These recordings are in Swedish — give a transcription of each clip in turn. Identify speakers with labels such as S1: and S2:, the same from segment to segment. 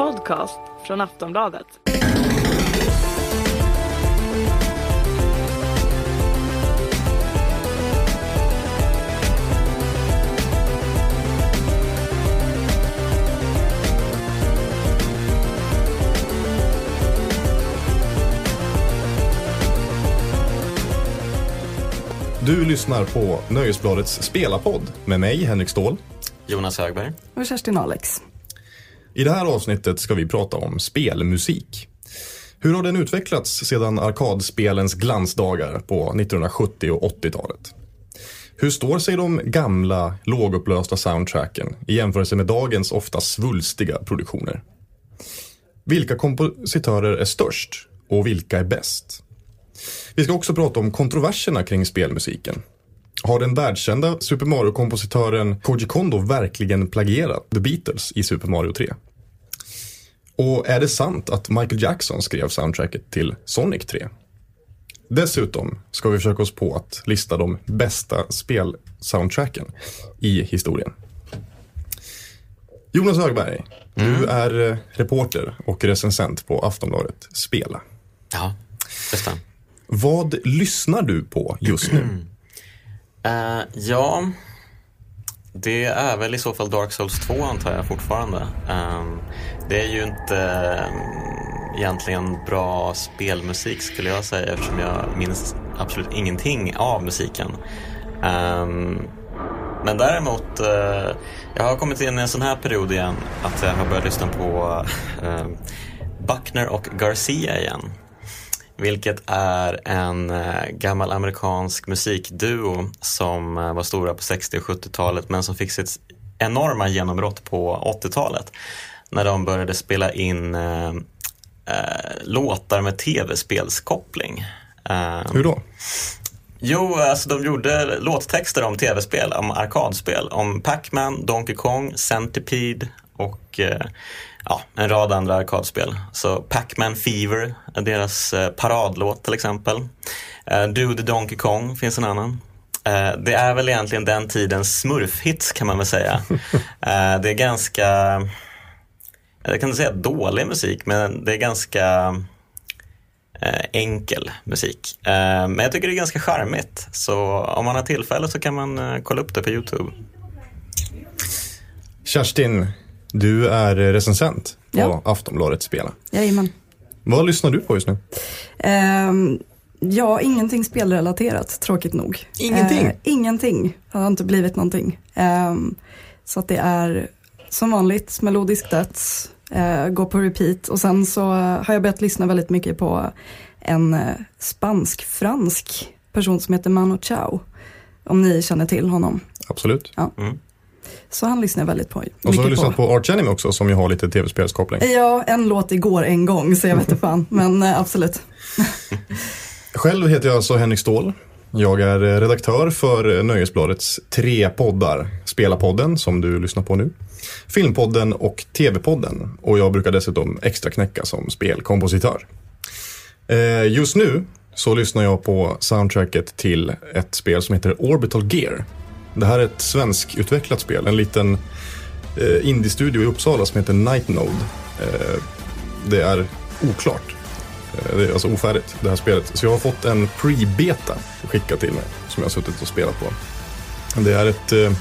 S1: podcast från Aftonbladet.
S2: Du lyssnar på Nöjesbladets spelarpodd med mig, Henrik Ståhl.
S3: Jonas Högberg.
S4: Och Kerstin Alex.
S2: I det här avsnittet ska vi prata om spelmusik. Hur har den utvecklats sedan arkadspelens glansdagar på 1970 och 80-talet? Hur står sig de gamla, lågupplösta soundtracken i jämförelse med dagens ofta svulstiga produktioner? Vilka kompositörer är störst och vilka är bäst? Vi ska också prata om kontroverserna kring spelmusiken. Har den världskända Super Mario-kompositören Koji Kondo verkligen plagierat The Beatles i Super Mario 3? Och är det sant att Michael Jackson skrev soundtracket till Sonic 3? Dessutom ska vi försöka oss på att lista de bästa spelsoundtracken i historien. Jonas Högberg, du är eh, reporter och recensent på Aftonbladet Spela.
S3: Ja, just det.
S2: Vad lyssnar du på just nu?
S3: Eh, ja, det är väl i så fall Dark Souls 2 antar jag fortfarande. Ehm, det är ju inte ehm, egentligen bra spelmusik skulle jag säga eftersom jag minns absolut ingenting av musiken. Um, men däremot, uh, jag har kommit in i en sån här period igen att jag har börjat lyssna på uh, Buckner och Garcia igen. Vilket är en uh, gammal amerikansk musikduo som eh, var stora på 60 och 70-talet men som fick sitt enorma genombrott på 80-talet. När de började spela in eh, eh, låtar med tv-spelskoppling. Eh,
S2: Hur då?
S3: Jo, alltså de gjorde låttexter om tv-spel, om arkadspel, om Pac-Man, Donkey Kong, Centipede och eh, ja, en rad andra arkadspel. Så Pac-Man Fever deras paradlåt till exempel. The Donkey Kong finns en annan. Det är väl egentligen den tidens smurfhits kan man väl säga. Det är ganska, jag kan inte säga dålig musik, men det är ganska eh, enkel musik. Eh, men jag tycker det är ganska charmigt. Så om man har tillfälle så kan man eh, kolla upp det på Youtube.
S2: Kerstin, du är recensent på
S4: Ja.
S2: Aftonbladet Spela.
S4: Jajamän.
S2: Vad lyssnar du på just nu?
S4: Ehm, ja, ingenting spelrelaterat, tråkigt nog.
S2: Ingenting?
S4: Eh, ingenting. Det har inte blivit någonting. Ehm, så att det är som vanligt melodisk döds, eh, går på repeat. Och sen så har jag börjat lyssna väldigt mycket på en eh, spansk-fransk person som heter Manu Chao. Om ni känner till honom.
S2: Absolut.
S4: Så han lyssnar väldigt på.
S2: Och så har du lyssnat på Arch Enemy också som ju har lite tv-spelskoppling.
S4: Ja, en låt igår en gång, så jag vet inte fan. Men eh, absolut.
S2: Själv heter jag alltså Henrik Ståhl. Jag är redaktör för Nöjesbladets tre poddar. Spelarpodden, som du lyssnar på nu. Filmpodden och TV-podden. Och jag brukar dessutom extra knäcka som spelkompositör. Eh, just nu så lyssnar jag på soundtracket till ett spel som heter Orbital Gear. Det här är ett svenskutvecklat spel. En liten eh, indie-studio i Uppsala som heter Nightnode. Eh, det är oklart. Eh, det är alltså ofärdigt, det här spelet. Så jag har fått en pre-beta skickad till mig som jag har suttit och spelat på. Det är ett eh,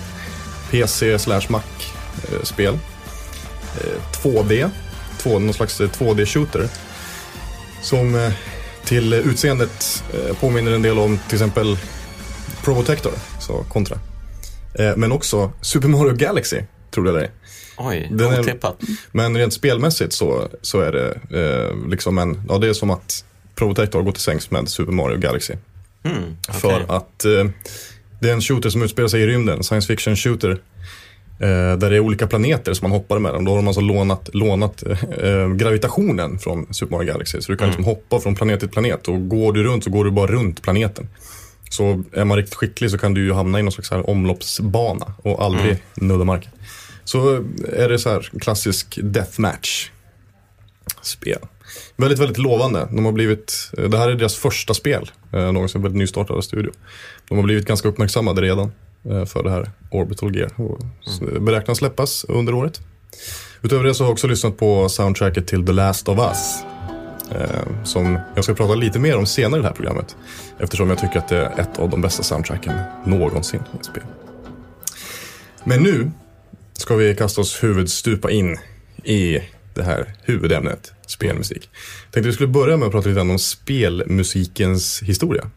S2: PC slash Mac-spel. Eh, 2D, eh, någon slags eh, 2D-shooter. Som till utseendet påminner en del om till exempel Probotector, så kontra. Men också Super Mario Galaxy, tror jag det är.
S3: Oj,
S2: Den är-
S3: otippat.
S2: Men rent spelmässigt så, så är det eh, liksom en, ja det är som att Probotector har gått till sängs med Super Mario Galaxy.
S3: Mm, okej.
S2: För att eh, det är en shooter som utspelar sig i rymden, science fiction shooter. Eh, där det är olika planeter som man hoppar mellan. Då har de alltså lånat, lånat eh, gravitationen från Super Mario Galaxy. Så du kan liksom hoppa från planet till planet och går du runt så går du bara runt planeten. Så är man riktigt skicklig så kan du ju hamna i någon slags här omloppsbana och aldrig nudda marken. Så är det så här klassisk deathmatch spel. Väldigt, väldigt lovande. De har blivit, det här är deras första spel, eh, någonsin väldigt nystartade studio. De har blivit ganska uppmärksammade redan eh, för det här Orbital Gear och s- beräknas släppas under året. Utöver det så har jag också lyssnat på soundtracket till The Last of Us. Eh, som jag ska prata lite mer om senare i det här programmet. Eftersom jag tycker att det är ett av de bästa soundtracken någonsin i ett spel. Men nu ska vi kasta oss huvudstupa in i det här huvudämnet, spelmusik. Jag tänkte vi skulle börja med att prata lite om spelmusikens historia.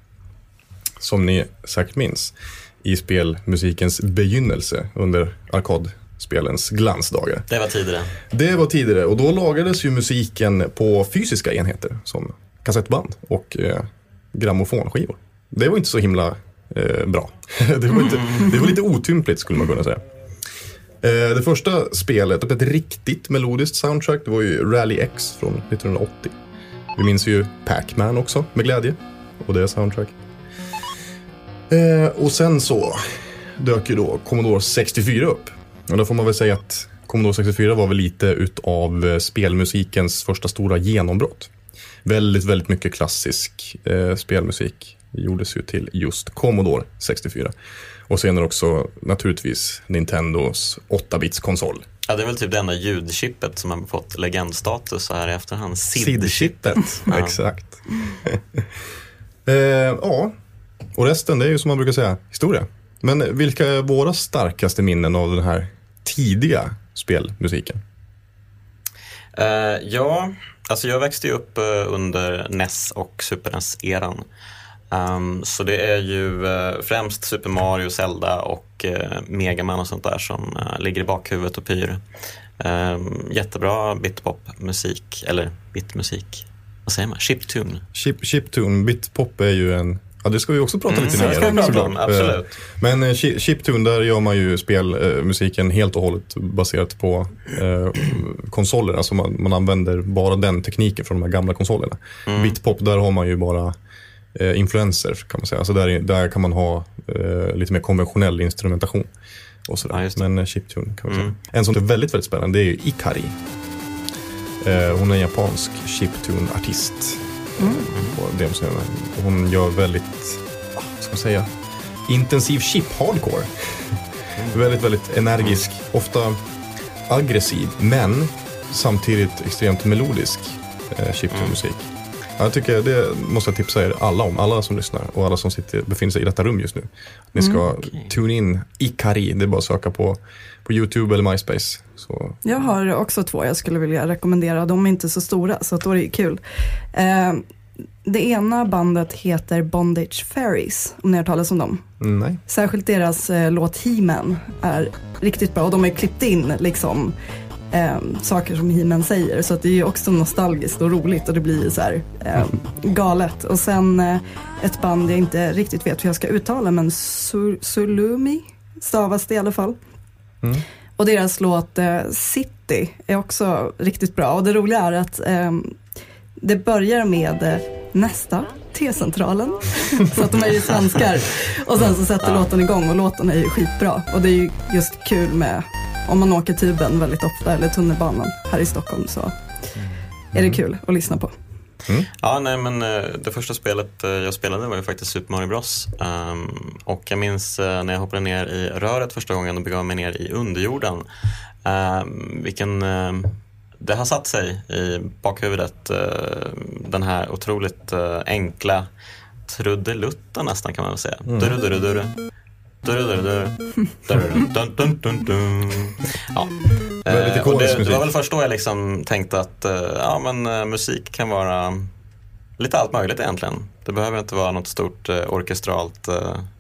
S2: Som ni säkert minns i spelmusikens begynnelse under arkadspelens glansdagar.
S3: Det var tidigare.
S2: Det var tidigare och då lagades ju musiken på fysiska enheter som kassettband och eh, grammofonskivor. Det var inte så himla eh, bra. det, var inte, det var lite otympligt skulle man kunna säga. Eh, det första spelet, ett riktigt melodiskt soundtrack, det var ju Rally X från 1980. Vi minns ju Pac-Man också med glädje och det soundtracket. Eh, och sen så dök ju då Commodore 64 upp. Och då får man väl säga att Commodore 64 var väl lite utav eh, spelmusikens första stora genombrott. Väldigt, väldigt mycket klassisk eh, spelmusik gjordes ju till just Commodore 64. Och senare också naturligtvis Nintendos 8-bits-konsol.
S3: Ja, det är väl typ det enda ljudchippet som har fått legendstatus så här i efterhand. SID-chippet.
S2: SID-chippet,
S3: Ja.
S2: exakt. eh, ja, och resten det är ju som man brukar säga historia. Men vilka är våra starkaste minnen av den här tidiga spelmusiken?
S3: Eh, ja, alltså jag växte ju upp eh, under NES och Super NES-eran. Ehm, så det är ju eh, främst Super Mario, Zelda och uh, Megaman och sånt där som eh, ligger i bakhuvudet och pyr. Um, jättebra bitpop-musik, eller bitmusik, vad säger man? Chiptune.
S2: Chip, chiptune, bitpop är ju en... Ja, det ska vi också prata
S3: Mm,
S2: lite mer
S3: om,
S2: såklart.
S3: absolut.
S2: Eh, Men eh, chi- chiptune, där gör man ju spelmusiken helt och hållet baserat på eh, konsoler. Alltså man, man använder bara den tekniken från de här gamla konsolerna.
S3: Mm.
S2: Bitpop, där har man ju bara eh, influenser kan man säga. Alltså där, där kan man ha eh, lite mer konventionell instrumentation. Och sådär.
S3: Ja.
S2: Men eh, chiptune kan man
S3: Mm.
S2: säga. En som är väldigt, väldigt spännande det är ju Ikari. Eh, hon är en japansk chiptune-artist.
S4: Mm.
S2: Hon gör väldigt, vad ska man säga, intensiv chip-hardcore. väldigt, väldigt energisk, ofta aggressiv, men samtidigt extremt melodisk eh, chiptune-musik. Ja, Jag tycker det måste jag tipsa er alla om, alla som lyssnar och alla som sitter, befinner sig i detta rum just nu. Ni ska
S3: okej.
S2: tune in Ikari, det är bara att söka på, på YouTube eller MySpace. Så,
S4: Jag har också två jag skulle vilja rekommendera. De är inte så stora så då är det kul. Eh, det ena bandet heter Bondage Fairies, om ni har talas om dem.
S2: mm, nej.
S4: Särskilt deras eh, låt He-Man är riktigt bra och de har klippt in liksom eh, saker som He-Man säger så att det är ju också nostalgiskt och roligt och det blir så här eh, galet. Och sen eh, ett band jag inte riktigt vet hur jag ska uttala men Sur- Sulumi stavas det i alla fall.
S2: Mm.
S4: Och deras låt eh, City är också riktigt bra och det roliga är att eh, det börjar med eh, nästa T-centralen. så att de är ju svenskar. Och sen så sätter låten igång och låten är ju skitbra. Och det är ju just kul med om man åker tuben väldigt ofta eller tunnelbanan här i Stockholm så är det kul att lyssna på.
S3: Ja, nej men eh, det första spelet eh, jag spelade var ju faktiskt Super Mario Bros. Ehm, och jag minns eh, när jag hoppade ner i röret första gången och begav mig ner i underjorden. Um, vilken, eh, det har satt sig i bakhuvudet, eh, den här otroligt eh, enkla trudelutten nästan kan man väl säga. Dun, dun, dun, dun. Ja. Eh, och det, det var väl först då jag liksom tänkte att eh, ja, men, eh, musik kan vara lite allt möjligt egentligen. Det behöver inte vara något stort eh, orkestralt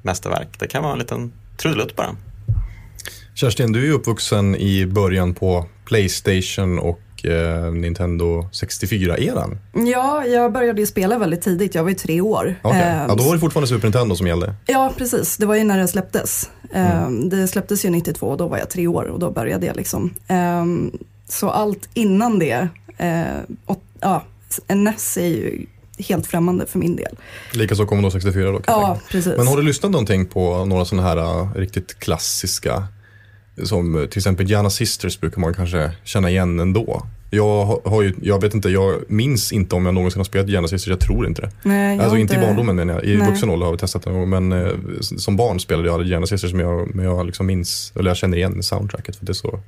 S3: mästerverk. Det kan vara en liten trudelutt bara.
S2: Kerstin, du är ju uppvuxen i början på Playstation och eh, Nintendo 64-eran.
S4: Ja, jag började ju spela väldigt tidigt. Jag var ju tre år.
S2: Okej.
S4: Eh,
S2: Ja, då var det fortfarande Super Nintendo som gällde.
S4: Ja, precis. Det var ju när det släpptes. Eh, Det släpptes ju 92 och då var jag tre år och då började jag liksom. Eh, så allt innan det, eh, och, ja, NES är ju helt främmande för min del.
S2: Likaså Commodore 64 då.
S4: Ja, precis.
S2: Men har du lyssnat någonting på några sådana här uh, riktigt klassiska, som uh, till exempel Gianna Sisters brukar man kanske känna igen ändå. Jag har, ju, jag vet inte, jag minns inte om jag någonsin har spelat Gianna Sisters, jag tror inte det.
S4: Nej,
S2: Alltså inte i barndomen menar jag, i
S4: Nej.
S2: vuxen ålder har vi testat det. Men eh, som barn spelade jag Gianna Sisters men jag, men jag liksom minns, eller jag känner igen soundtracket för det är så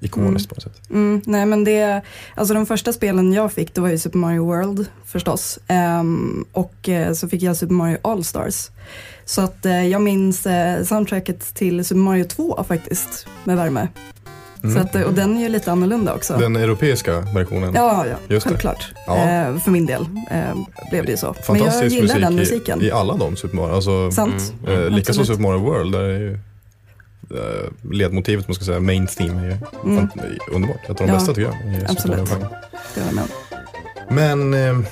S2: ikoniskt på något sätt.
S4: Mm, nej men det, alltså de första spelen jag fick det var ju Super Mario World förstås. Ehm, och eh, så fick jag Super Mario All-Stars. Så att eh, jag minns eh, soundtracket till Super Mario 2 faktiskt med värme. Så att, eh, och den är ju lite annorlunda också.
S2: Den europeiska versionen.
S4: Ja, ja,
S2: Just
S4: självklart.
S2: Ja.
S4: Eh, för min del eh, blev det ju så. Men jag
S2: Fantastisk
S4: gillar
S2: musik
S4: den
S2: i,
S4: musiken.
S2: i alla de Super Mario. Alltså,
S4: Sant.
S2: eh, likaså. Super Mario World. Där är ju, ledmotivet, man ska säga, main theme är fan, underbart. Ett av de
S4: Mm. Ja,
S2: bästa tycker jag. i
S4: absolut. Det håller jag med.
S2: Men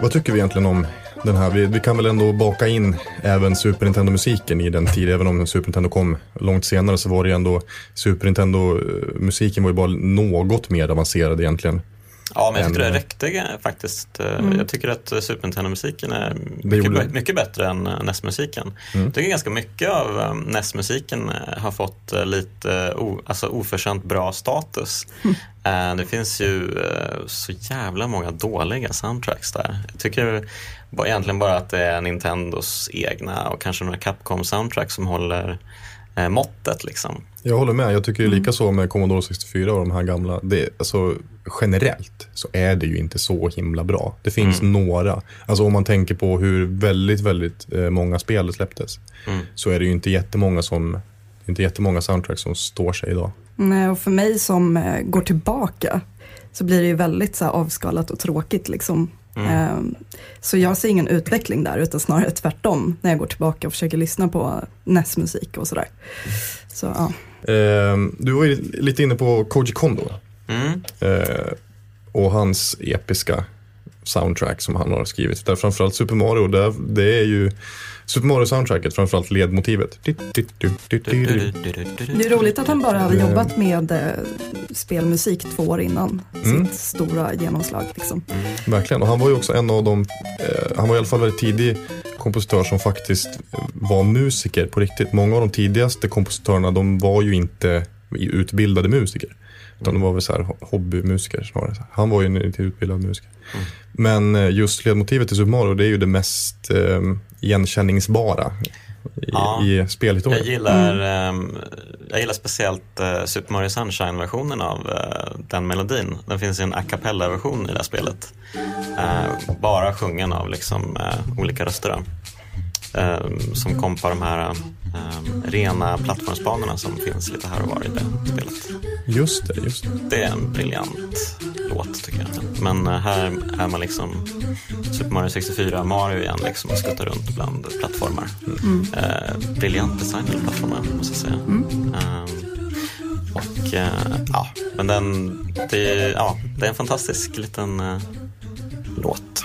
S2: vad tycker vi egentligen om den här? Vi, vi kan väl ändå baka in även Super Nintendo-musiken i den tiden. Även om Super Nintendo kom långt senare så var det ju ändå Super Nintendo-musiken var ju bara något mer avancerad egentligen.
S3: Ja, men jag tycker
S2: En-
S3: det räckte faktiskt. Eh, Jag tycker att eh, Super Nintendo-musiken är mycket, mycket bättre än eh, NES-musiken. Jag tycker ganska mycket av NES-musiken har fått lite o, alltså oförtjänt bra status. Eh, Det finns ju så jävla många dåliga soundtracks där. Jag tycker egentligen bara att det är Nintendos egna och kanske några Capcom-soundtracks som håller måttet liksom.
S2: Jag håller med. Jag tycker ju lika så med Commodore 64 och de här gamla. Det, alltså, generellt så är det ju inte så himla bra. Det finns några. Alltså om man tänker på hur väldigt, väldigt eh, många spel släpptes.
S3: Mm.
S2: Så är det ju inte jättemånga som inte jättemånga soundtracks som står sig idag.
S4: Nej, och för mig som eh, går tillbaka så blir det ju väldigt så här, avskalat och tråkigt. Liksom. Ehm, så jag ser ingen utveckling där, utan snarare tvärtom när jag går tillbaka och försöker lyssna på NES-musik och sådär. Så ja.
S2: Eh, du var ju lite inne på Koji Kondo
S3: Mm.
S2: eh, och hans episka soundtrack som han har skrivit. Där framförallt Super Mario, där, det är ju Super Mario-soundtracket, framförallt ledmotivet.
S4: Det är roligt att han bara hade jobbat med eh, spelmusik två år innan
S2: Mm.
S4: sitt stora genomslag. Liksom.
S2: Verkligen, och han var ju också en av de, eh, han var i alla fall väldigt tidig kompositör som faktiskt eh, var musiker på riktigt. Många av de tidigaste kompositörerna, de var ju inte utbildade musiker. Utan de var väl så här hobbymusiker snarare. Han var ju en utbildad musiker. Men eh, just ledmotivet till Super Mario, det är ju det mest eh, igenkänningsbara i,
S3: Ja.
S2: i spelhistorien.
S3: Jag gillar, ehm, jag gillar speciellt eh, Super Mario Sunshine-versionen av eh, den melodin. Den finns i en a cappella-version i det här spelet. Eh, bara sjungen av liksom, eh, olika röster. Ehm, som kompar de här ehm, rena plattformsbanorna som finns lite här och var i det spelet.
S2: Just det, just det.
S3: Det är en briljant låt tycker jag. Men eh, här är man liksom Super Mario 64 Mario igen liksom och skuttar runt bland plattformar. Eh, briljant designade plattformar måste jag säga. Eh, och eh, ja, men den, det, ja, det är en fantastisk liten eh, låt.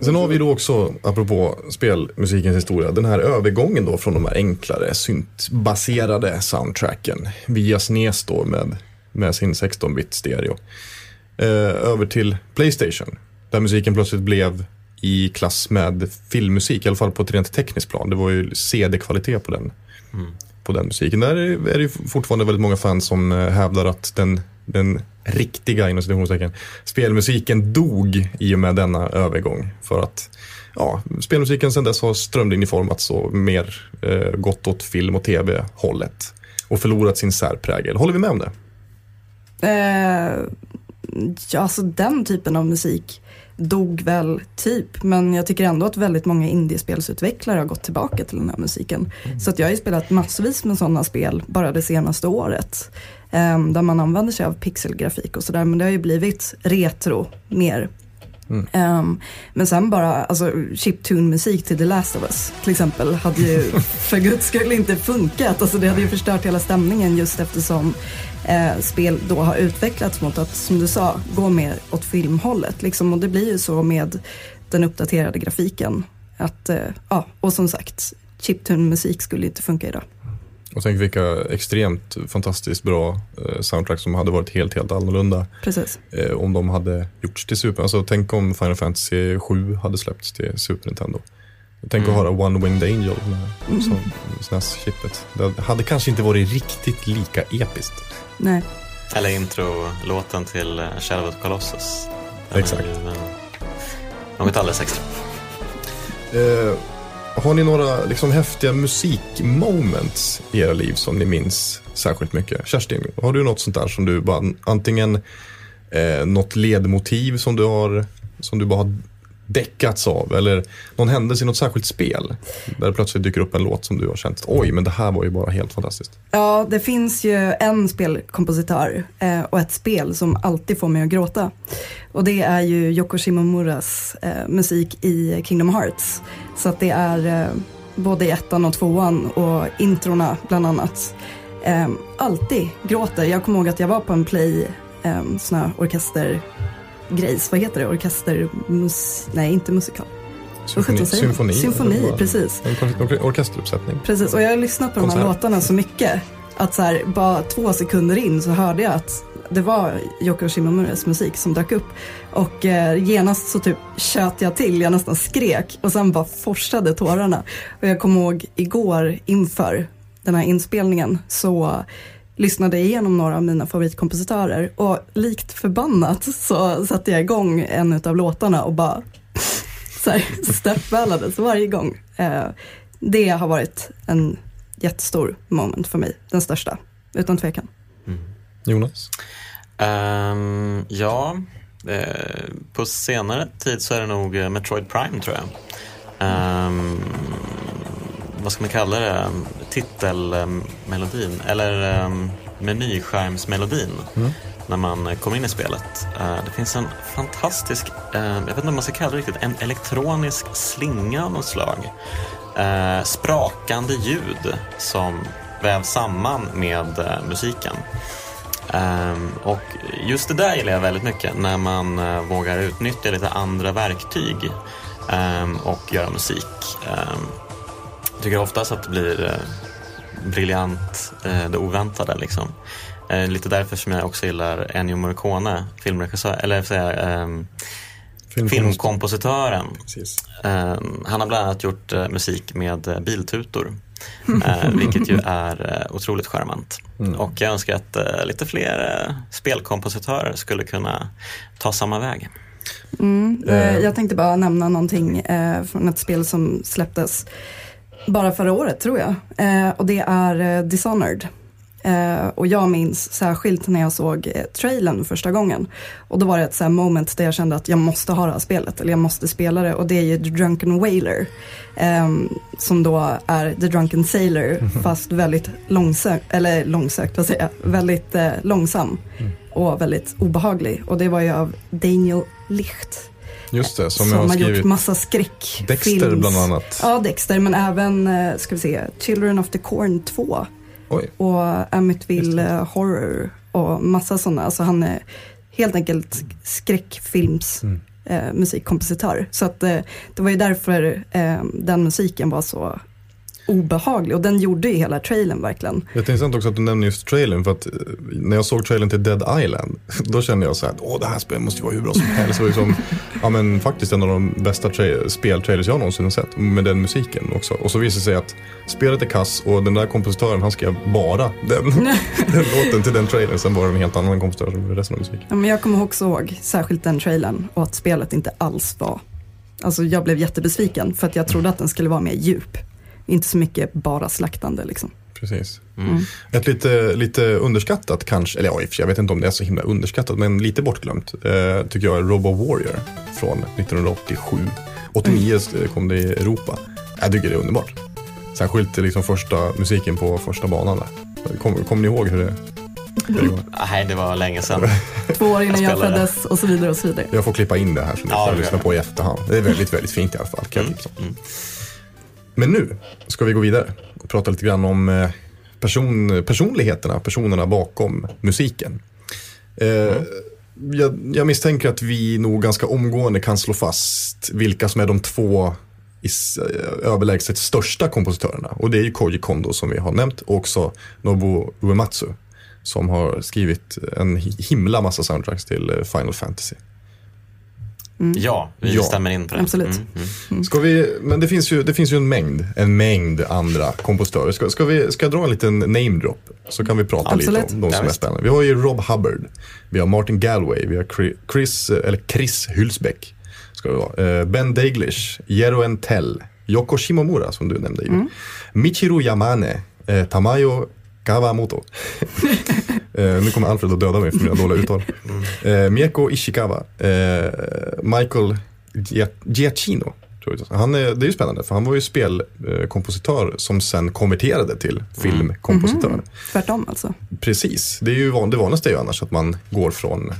S2: Sen har vi då också, apropå spelmusikens historia, den här övergången då från de här enklare syntbaserade soundtracken via SNES då med, med sin 16-bit stereo. Eh, över till Playstation, där musiken plötsligt blev i klass med filmmusik, i alla fall på ett rent tekniskt plan. Det var ju CD-kvalitet på den, på den musiken. Där är det fortfarande väldigt många fans som eh, hävdar att den, den riktiga inom citationstecken, spelmusiken dog i och med denna övergång. För att ja, spelmusiken sedan dess har strömlinjeformats och mer eh, gått åt film och tv-hållet. Och förlorat sin särprägel. Håller vi med om det?
S4: Eh, ja, alltså den typen av musik dog väl typ, men jag tycker ändå att väldigt många indiespelsutvecklare har gått tillbaka till den här musiken. Så att jag har ju spelat massvis med sådana spel bara det senaste året. Eh, där man använder sig av pixelgrafik och sådär, men det har ju blivit retro mer. Ehm, men sen bara, alltså chiptune-musik till The Last of Us till exempel hade ju för guds skull inte funkat. Alltså det hade ju förstört hela stämningen just eftersom eh, spel då har utvecklats mot att, som du sa, gå mer åt filmhållet. Liksom. Och det blir ju så med den uppdaterade grafiken. Att, eh, ja, och som sagt, chiptune-musik skulle inte funka idag.
S2: Och tänk vilka extremt fantastiskt bra eh, soundtrack som hade varit helt, helt annorlunda
S4: Precis.
S2: eh, om de hade gjorts till Super. Alltså tänk om Final Fantasy 7 hade släppts till Super Nintendo. Tänk att höra One Winged Angel med som SNES-chippet. Det hade kanske inte varit riktigt lika episkt.
S4: Nej.
S3: Eller intro-låten till eh, Shadow of the Colossus. Den
S2: Exakt.
S3: Är något alldeles extra.
S2: Eh, har ni några liksom, häftiga musikmoments i era liv som ni minns särskilt mycket? Kerstin, har du något sånt där som du bara, antingen eh, något ledmotiv som du har, som du bara har däckats av eller någon händelse i något särskilt spel där det plötsligt dyker upp en låt som du har känt, oj, men det här var ju bara helt fantastiskt.
S4: Ja, det finns ju en spelkompositör eh, och ett spel som alltid får mig att gråta. Och det är ju Yoko Shimomuras eh, musik i Kingdom Hearts. Så att det är eh, både i ettan och tvåan och introna bland annat. Eh, alltid gråter. Jag kommer ihåg att jag var på en play, eh, sån här orkester grejs, vad heter det, orkestermus... Nej, inte musikal.
S2: Symfoni, symfoni,
S4: Symfoni, precis.
S2: En or- orkesteruppsättning.
S4: Precis, och jag har lyssnat på de här
S2: Konsert.
S4: låtarna så mycket att så här, bara två sekunder in så hörde jag att det var Yoko Shimamuras musik som dök upp. Och eh, genast så typ tjöt jag till, jag nästan skrek och sen bara forsade tårarna. Och jag kommer ihåg igår inför den här inspelningen så lyssnade igenom några av mina favoritkompositörer och likt förbannat så satte jag igång en av låtarna och bara så här, steppballades varje gång. Eh, det har varit en jättestor moment för mig, den största, utan tvekan.
S2: Jonas?
S3: Ehm, ja, eh, på senare tid så är det nog eh, Metroid Prime tror jag. Ehm, vad ska man kalla det? Titelmelodin eller um, menyskärmsmelodin när man kommer in i spelet. Eh, det finns en fantastisk, eh, jag vet inte om man ska kalla det riktigt, en elektronisk slinga av något slag. Eh, sprakande ljud som vävs samman med musiken. Ehm, och just det där gillar jag väldigt mycket när man eh, vågar utnyttja lite andra verktyg ehm, och göra musik. Um, jag tycker oftast att det blir uh, briljant, eh, det oväntade liksom. Eh, lite därför som jag också gillar Ennio Morricone, filmregissör, eller säga, ehm,
S2: Film-
S3: filmkompositören.
S2: Precis.
S3: Eh, han har bland annat gjort eh, musik med eh, biltutor. Eh, vilket ju är eh, otroligt charmant. Och jag önskar att eh, lite fler eh, spelkompositörer skulle kunna ta samma väg.
S4: Mm,
S2: Eh.
S4: eh, jag tänkte bara nämna någonting eh, från ett spel som släpptes bara förra året tror jag. Eh, och det är eh, Dishonored. Eh, och jag minns särskilt när jag såg eh, trailern första gången. Och då var det ett så moment där jag kände att jag måste ha det här spelet, eller jag måste spela det. Och det är ju The Drunken Whaler. ehm, som då är The Drunken Sailor, fast väldigt långsökt, eller långsökt, vad säger jag, väldigt eh, långsam. Och väldigt obehaglig. Och det var ju av Daniel Licht.
S2: Just det, som,
S4: Som,
S2: har
S4: har
S2: skrivit.
S4: gjort massa skräck.
S2: Dexter bland annat.
S4: Ja, Dexter, men även, eh, ska vi se, Children of the Corn 2
S2: Oj.
S4: och Amityville eh, Horror och massa sådana. Alltså han är helt enkelt skräckfilms
S2: Mm.
S4: eh, musikkompositör. Så att, eh, det var ju därför eh, den musiken var så obehaglig och den gjorde ju hela trailern verkligen.
S2: Det är intressant också att du nämner just trailern för att eh, när jag såg trailern till Dead Island då kände jag så här att åh det här spelet måste ju vara hur bra som helst. Det liksom, ja men faktiskt en av de bästa tra- speltrailers jag någonsin har sett med den musiken också. Och så visar det sig att spelet är kass och den där kompositören han skrev bara den, den låten till den trailern. Sen var det en helt annan kompositör som resten av musiken.
S4: Ja, men jag kommer också ihåg särskilt den trailern och att spelet inte alls var, alltså jag blev jättebesviken för att jag trodde att den skulle vara mer djup. Inte så mycket bara slaktande liksom.
S2: Precis.
S3: Mm.
S2: Ett lite, lite underskattat kanske, eller ja, jag vet inte om det är så himla underskattat, men lite bortglömt eh, tycker jag är Robo Warrior från 1987. 89 kom det i Europa. Jag tycker det är underbart. Särskilt liksom första musiken på första banan där. Kommer kom ni ihåg hur det, går?
S3: Nej, det var länge sedan.
S4: Två år innan jag
S3: spelade.
S4: föddes och så vidare och så vidare.
S2: Jag får klippa in det här så ni
S3: Ja,
S2: får lyssna på i efterhand. Det är väldigt, väldigt fint i alla fall. Kan jag
S3: Mm.
S2: tipsa om.
S3: Mm.
S2: Men nu ska vi gå vidare och prata lite grann om eh, person, personligheterna, personerna bakom musiken. Mm. jag, jag misstänker att vi nog ganska omgående kan slå fast vilka som är de två eh, överlägset största kompositörerna. Och det är ju Koji Kondo som vi har nämnt och också Nobuo Uematsu som har skrivit en himla massa soundtracks till Final Fantasy.
S3: Ja, vi
S2: Ja.
S3: stämmer in på det.
S4: Absolut.
S3: Mm, mm.
S2: Ska vi, men det finns, ju, det finns ju en mängd, en mängd andra kompositörer. Ska, ska, vi, ska jag dra en liten name drop? Så kan vi prata
S4: Absolut.
S2: lite om de
S3: Ja,
S2: som är
S3: visst.
S2: spännande. Vi har ju Rob Hubbard, vi har Martin Galway, vi har Chri- Chris, eller Chris Hylsbeck. Ska det vara. Eh, Ben Daglish, Jeroen Tell, Yoko Shimomura som du nämnde ju. Michiru Yamane, eh, Tamayo Kawamoto. eh, nu kommer Alfred att döda mig för mina dåliga uttal. Eh, Mieko Ishikawa, eh, Michael Gia- Giacchino. Han är, det är ju spännande för han var ju spelkompositör som sen konverterade till filmkompositör.
S4: Tvärtom alltså.
S2: Precis, det är ju van, det vanligaste är ju annars att man går från,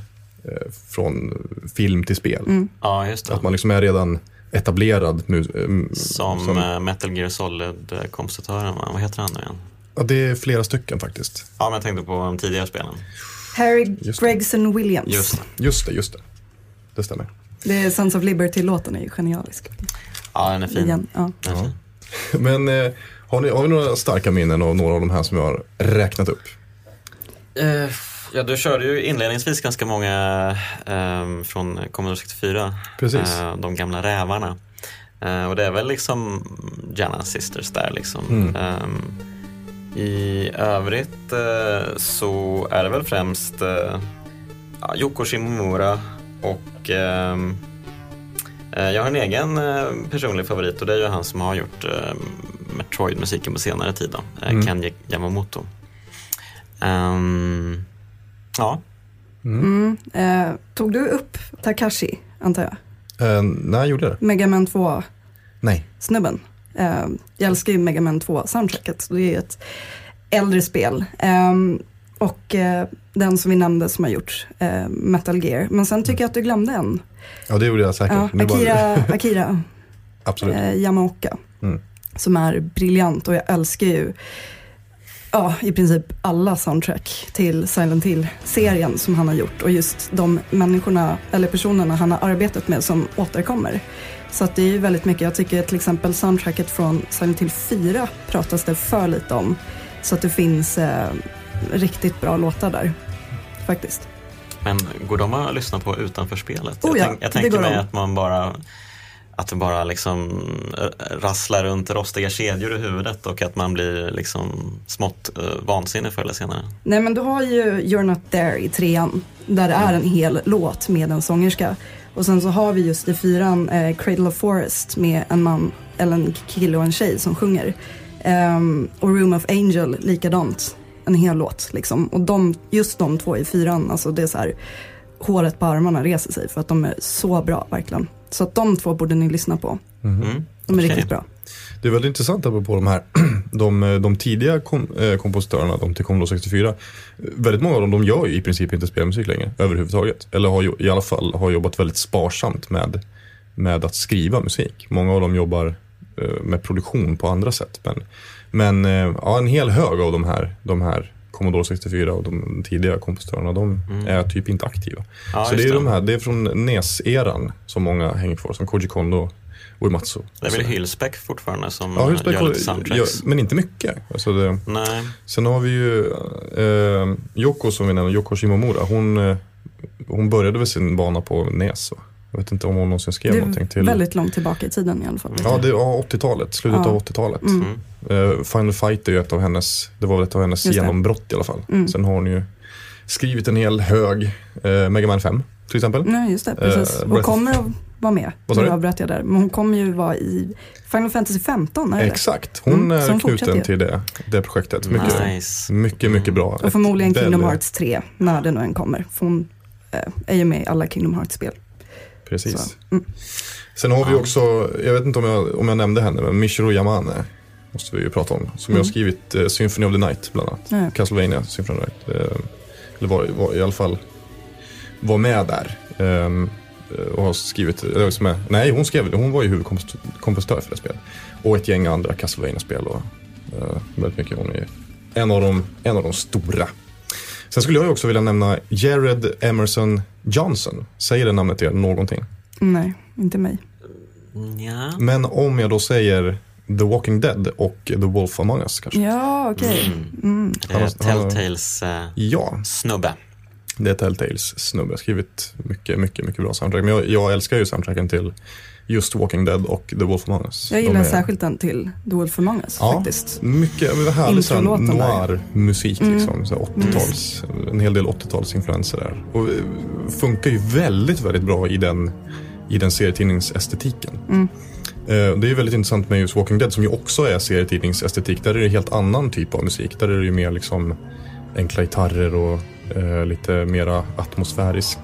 S2: eh, från film till spel.
S3: Ja, just det.
S2: Att man liksom är redan etablerad. Mu- eh,
S3: Som, eh, Metal Gear Solid-kompositören, va? vad heter han nu igen?
S2: Ja, det är flera stycken faktiskt.
S3: Ja, men jag tänkte på de tidigare spelen.
S4: Harry
S2: Just det.
S4: Gregson Williams.
S3: Just det.
S2: Just det, just det. Det stämmer.
S4: Det är Sons of Liberty-låten är ju genialisk.
S3: Ja, den är fin.
S4: Igen. Ja.
S3: Den är fin.
S2: Men eh, har, ni, har vi några starka minnen av några av de här som jag har räknat upp?
S3: Eh, ja, du körde ju inledningsvis ganska många ehm, från Commodore 64.
S2: Precis.
S3: Eh, de gamla rävarna. Eh, och det är väl liksom Jana Sisters där liksom.
S2: Mm.
S3: I övrigt eh, så är det väl främst eh, ja, Yoko Shimomura och ehm, eh, jag har en egen personlig favorit och det är ju han som har gjort Metroid-musiken på senare tid då,
S2: Mm.
S3: Kenji Yamamoto. Ehm, ja,
S4: Mm. Eh, tog du upp Takashi, antar jag?
S2: Eh, när gjorde jag det?
S4: Mega Man 2
S2: Nej.
S4: snubben. Eh, jag älskar ju Mega Man 2-soundtracket. Det är ett äldre spel. Eh, och eh, den som vi nämnde som har gjort eh, Metal Gear. Men sen tycker jag att du glömde en.
S2: Ja, det gjorde jag säkert.
S4: Ja, Akira, Akira
S2: Absolut.
S4: eh, Yamaoka.
S2: Mm.
S4: Som är briljant och jag älskar ju ja, i princip alla soundtrack till Silent Hill-serien som han har gjort. Och just de människorna, eller personerna han har arbetat med som återkommer. Så att det är ju väldigt mycket, jag tycker till exempel soundtracket från Silent Hill 4 pratas det för lite om. Så att det finns eh, riktigt bra låtar där, faktiskt.
S3: men går de att lyssna på utanför spelet?
S4: Oh ja,
S3: jag, tänk, jag tänker mig att man bara att det bara liksom eh, rasslar runt rostiga kedjor i huvudet och att man blir liksom smått uh, vansinnig förr eller senare.
S4: Nej men du har ju You're Not There i trean. Där det är en hel låt med en sångerska. Och sen så har vi just i fyran eh, Cradle of Forest med en man, eller en kille och en tjej som sjunger. Ehm, och Room of Angel likadant. En hel låt liksom. Och de, just de två i fyran, alltså det är så här håret på armarna reser sig för att de är så bra verkligen. Så att de två borde ni lyssna på.
S3: Mm.
S4: De är
S3: Okej.
S4: riktigt bra.
S2: Det är väldigt intressant apropå de här, de, de tidiga kom, eh, kompositörerna, de till Commodore 64. Väldigt många av dem, de gör ju i princip inte spelmusik längre överhuvudtaget. Eller har i alla fall har jobbat väldigt sparsamt med, med att skriva musik. Många av dem jobbar eh, med produktion på andra sätt. Men, men eh, ja, en hel hög av de här, de här Commodore 64 och de tidiga kompositörerna, de är typ inte aktiva.
S3: Ja,
S2: Så det är, de här, det är från NES-eran som många hänger kvar, som Koji Kondo Uematsu.
S3: Det är väl Hyllsbeck fortfarande som
S2: Ja, Husbeck
S3: gör lite soundtracks?
S2: gör- men inte mycket. Alltså det,
S3: Nej,
S2: sen har vi ju eh, Yoko som vi nämnde, Yoko Shimomura. Hon, eh, hon började väl sin bana på NES. va? Jag vet inte om hon någonsin skrev
S4: Det
S2: någonting
S4: är
S2: till.
S4: väldigt långt tillbaka i tiden i alla fall.
S2: Ja, det var 80-talet, slutet
S4: Ja.
S2: av 80-talet.
S4: Mm.
S2: Eh, Final Fight är ju ett av hennes, det var väl ett av hennes
S4: Just det.
S2: genombrott i alla fall.
S4: Mm.
S2: Sen har hon ju skrivit en hel hög, eh, Mega Man 5 till exempel.
S4: Nej, just det. Precis.
S2: Eh,
S4: hon
S2: Breath of-
S4: kommer att vara med.
S2: Vad sa
S4: Nu
S2: du?
S4: avbröt jag där. Men hon kommer ju vara i Final Fantasy 15, är det
S2: Exakt, hon
S4: Mm,
S2: är knuten till det, det projektet. Mycket,
S3: nice.
S2: mycket, mycket bra.
S4: Och förmodligen
S2: Ett
S4: Kingdom
S2: väldigt-
S4: Hearts 3, när det nu än kommer. För hon eh, är ju med i alla Kingdom Hearts-spel.
S2: Precis.
S4: Så, mm.
S2: Sen har vi också, jag vet inte om jag, om jag nämnde henne, men Michiru Yamane måste vi ju prata om. Som
S4: Mm.
S2: jag har skrivit eh, Symphony of the Night bland annat.
S4: Ja.
S2: Castlevania Symphony of the Night. Eh, eller var, var i alla fall var med där. ehm, och har skrivit, eller som är, nej hon skrev, hon var ju huvudkompositör för det spelet. Och ett gäng andra Castlevania-spel och eh, väldigt mycket. Hon är en av, de, en av de stora. Sen skulle jag ju också vilja nämna Jared Emerson Johnson. Säger det namnet er någonting?
S4: Nej, inte mig.
S3: Ja.
S2: Men om jag då säger The Walking Dead och The Wolf Among Us kanske?
S4: Ja, okej.
S3: Mm.
S4: Mm.
S2: Han har-
S3: Telltales eh,
S2: Ja,
S3: snubbe.
S2: Det är Telltales snubbe. Jag skrivit mycket, mycket, mycket bra soundtrack. Men jag, jag älskar ju soundtracken till just Walking Dead och The Wolf Among Us.
S4: Jag
S2: De
S4: gillar
S2: är-
S4: särskilt den till The Wolf Among Us
S2: Ja,
S4: faktiskt.
S2: mycket härlig noir-musik
S4: Mm.
S2: liksom. Så 80-tals, en hel del 80-talsinfluenser där. Och eh, funkar ju väldigt, väldigt bra i den, i den serietidningsestetiken.
S4: Mm.
S2: Eh, Det är väldigt intressant med just Walking Dead som ju också är serietidningsestetik. Där är det helt annan typ av musik. Där är det ju mer liksom enkla gitarrer och eh, lite mera atmosfärisk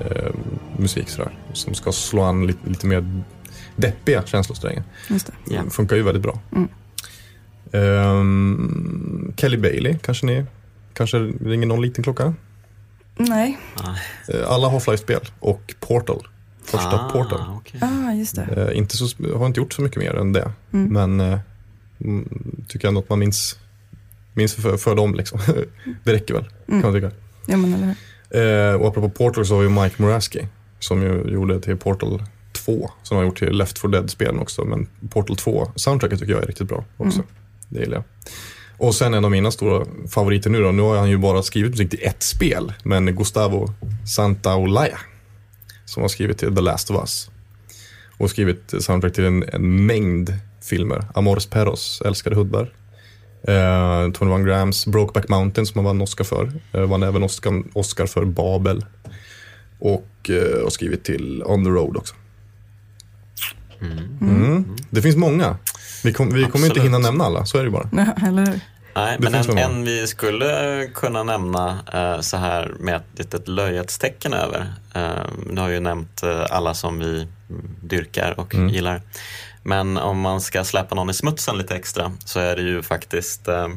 S2: eh, musik sådär. Som ska slå an lite, lite mer deppiga känslosträngar.
S4: Just det.
S3: Ja.
S2: Funkar ju väldigt bra.
S4: Mm.
S2: Ehm, Kelly Bailey, kanske ni kanske ringer någon liten klocka?
S4: Nej,
S2: Eh, Alla Half-Life-spel och Portal. Första
S3: Ah,
S2: Portal.
S3: okej.
S4: ah, just det.
S2: Eh, inte så, har inte gjort så mycket mer än det.
S4: Mm.
S2: Men eh, mm, tycker ändå att man minns, minns för, för dem. Liksom. det räcker väl,
S4: Mm.
S2: kan man tycka.
S4: Ja, men eller hur.
S2: Eh, och apropå Portal så har vi Mike Moraski som ju gjorde till Portal 2. Som har gjort till Left 4 Dead-spelen också. Men Portal 2-soundtracket tycker jag är riktigt bra också.
S4: Mm.
S2: Det gillar jag. Och sen en av mina stora favoriter nu då. Nu har han ju bara skrivit musik till ett spel. Men Gustavo Santaolalla. Som har skrivit till The Last of Us. Och skrivit soundtrack till en, en mängd filmer. Amores Perros, Älskade hundar. Eh, 21 Grams, Brokeback Mountain som han vann Oscar för. Eh, vann även Oscar, Oscar för Babel. Och eh, har skrivit till On the Road också. Mm. Det finns många. Vi, kom, vi kommer inte hinna nämna alla, så är det bara.
S4: Ja, eller.
S3: Nej, men en, en vi skulle kunna nämna eh, så här med ett litet löjetstecken över. Eh, nu har ju nämnt eh, alla som vi mm, dyrkar och
S2: Mm.
S3: gillar. Men om man ska släppa någon i smutsen lite extra så är det ju faktiskt eh,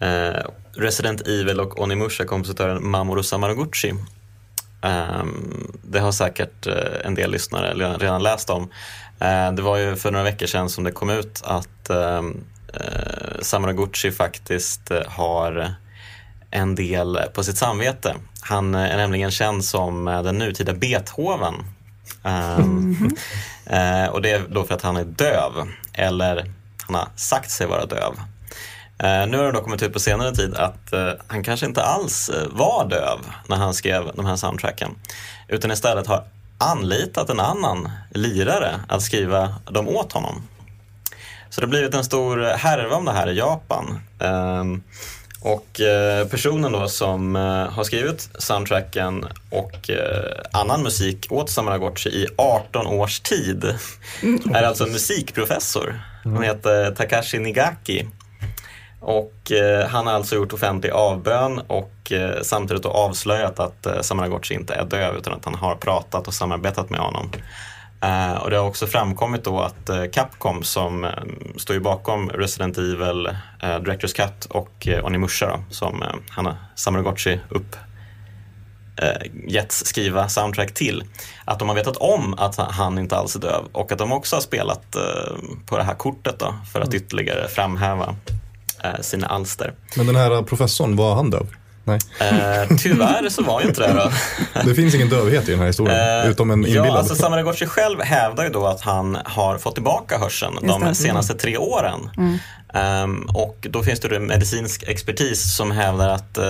S3: eh Resident Evil och Onimusha-kompositören Mamoru Samaraguchi. Ehm, det har säkert eh, en del lyssnare redan- läst om. Eh, det var ju för några veckor sedan som det kom ut att ehm, eh, faktiskt eh, har en del på sitt samvete. Han eh, är nämligen känd som eh, den nutida Beethoven. Ehm, eh, och det är då för att han är döv, eller han har sagt sig vara döv. Eh, nu har det då kommit ut på senare tid att eh, han kanske inte alls var döv när han skrev de här soundtracken. Utan istället har anlitat en annan lirare att skriva dem åt honom. Så det har blivit en stor härva om det här i Japan. Och eh, personen då som eh, har skrivit soundtracken och eh, annan musik åt Samaraguchi i 18 års tid är alltså musikprofessor. Han heter Takashi Nigaki. Och han har alltså gjort offentlig avbön och samtidigt avslöjat att eh, Samaraguchi inte är döv utan att han har pratat och samarbetat med honom. Eh, och det har också framkommit då att eh, Capcom som eh, står ju bakom Resident Evil, Directors Cut och Onimusha då, som han har Samaraguchi upp getts skriva soundtrack till. Att de har vetat om att han inte alls är döv och att de också har spelat på det här kortet då för att ytterligare framhäva sina alster.
S2: Men den här professorn, var han döv? Nej,
S3: Eh, tyvärr så var ju inte det då.
S2: det finns ingen dövhet i den här historien.
S3: Eh,
S2: utom en inbillad.
S3: Ja, alltså Samaraguchi själv hävdar ju då att han har fått tillbaka hörseln
S4: Just
S3: de
S4: det.
S3: senaste tre åren. Ehm, och då finns det medicinsk expertis som hävdar att eh,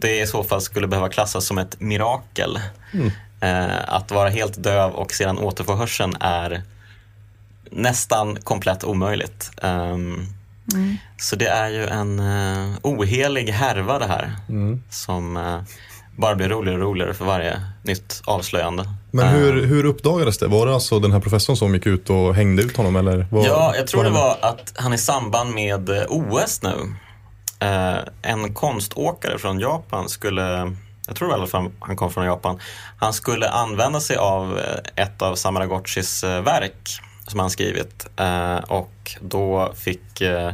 S3: det i så fall skulle behöva klassas som ett mirakel. Eh, att vara helt döv och sedan återfå hörseln är nästan komplett omöjligt. Så det är ju en uh, ohelig härva det här
S2: Mm.
S3: som eh, bara blir roligare och roligare för varje nytt avslöjande.
S2: Men
S3: Eh,
S2: hur, hur uppdagades det? Var det alltså den här professorn som gick ut och hängde ut honom? Eller vad,
S3: Ja, jag tror
S2: vad
S3: det var att han i samband med OS nu, eh, en konståkare från Japan skulle, jag tror i alla fall han kom från Japan, han skulle använda sig av ett av Samaraguchis eh, verk som han skrivit eh, och då fick eh,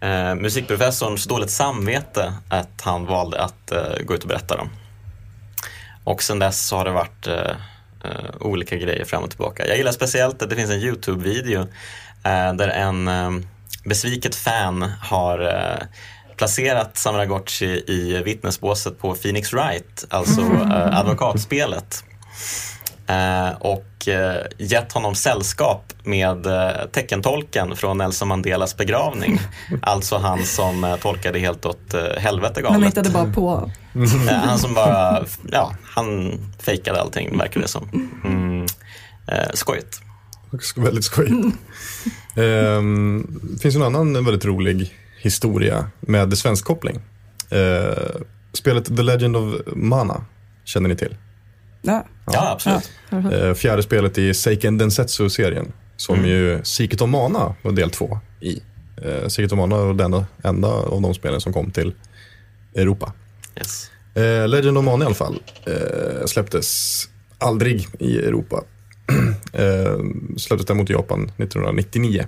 S3: eh, musikprofessorn så dåligt samvete att han valde att eh, gå ut och berätta dem. Och sen dess så har det varit olika grejer fram och tillbaka. Jag gillar speciellt att det finns en YouTube-video där en besviket fan har placerat Samaraguchi i vittnesbåset på Phoenix Wright, alltså advokatspelet. Eh, och eh, gett honom sällskap med eh, teckentolken från Nelson Mandelas begravning. alltså han som tolkade helt åt helvete
S4: Man
S3: galet.
S4: hittade bara på.
S3: Eh, han som bara, ja, han fejkade allting verkar det som. Mm. Skojigt.
S2: Sk- Väldigt skojigt. Ehm, finns en annan väldigt rolig historia med svensk koppling. Eh, spelet The Legend of Mana känner ni till?
S4: Ja,
S3: Ja, absolut.
S4: ja.
S2: Eh, fjärde spelet i Seiken Densetsu-serien. som ju Secret of Mana var del två i. Eh, Secret of Mana var den enda av de spelen som kom till Europa.
S3: Yes.
S2: Eh, Legend of Mana i alla fall eh, släpptes aldrig i Europa. eh, släpptes däremot i Japan 1999.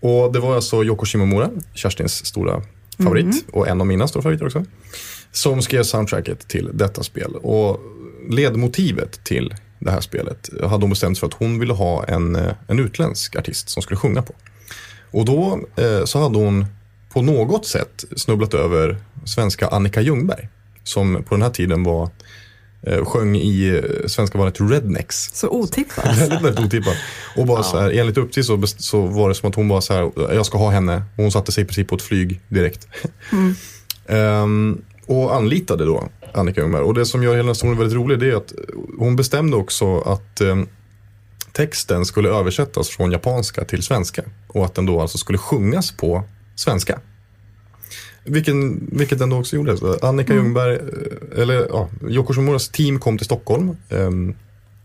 S2: Och det var alltså Yoko Shimomura, Kerstins stora favorit och en av mina stora favoriter också. Som skrev soundtracket till detta spel. Och ledmotivet till det här spelet hade hon bestämt för att hon ville ha en, eh, en utländsk artist som skulle sjunga på. Och då eh, så hade hon på något sätt snubblat över svenska Annika Ljungberg. Som på den här tiden var, eh, sjöng i eh, svenska bandet Rednecks.
S4: Så otippat.
S2: Väldigt, väldigt otippat. Och bara så här, enligt uppgift så, så var det som att hon bara så här, jag ska ha henne. Och hon satte sig i princip på ett flyg direkt. Ehm, och anlitade då Annika Ljungberg. Och det som gör hela historien väldigt rolig det är att hon bestämde också att ehm, texten skulle översättas från japanska till svenska. Och att den då alltså skulle sjungas på svenska. Vilken, vilket den då också gjorde. Annika Ljungberg, eh, eller ja, Yoko Shimoras team kom till Stockholm ehm,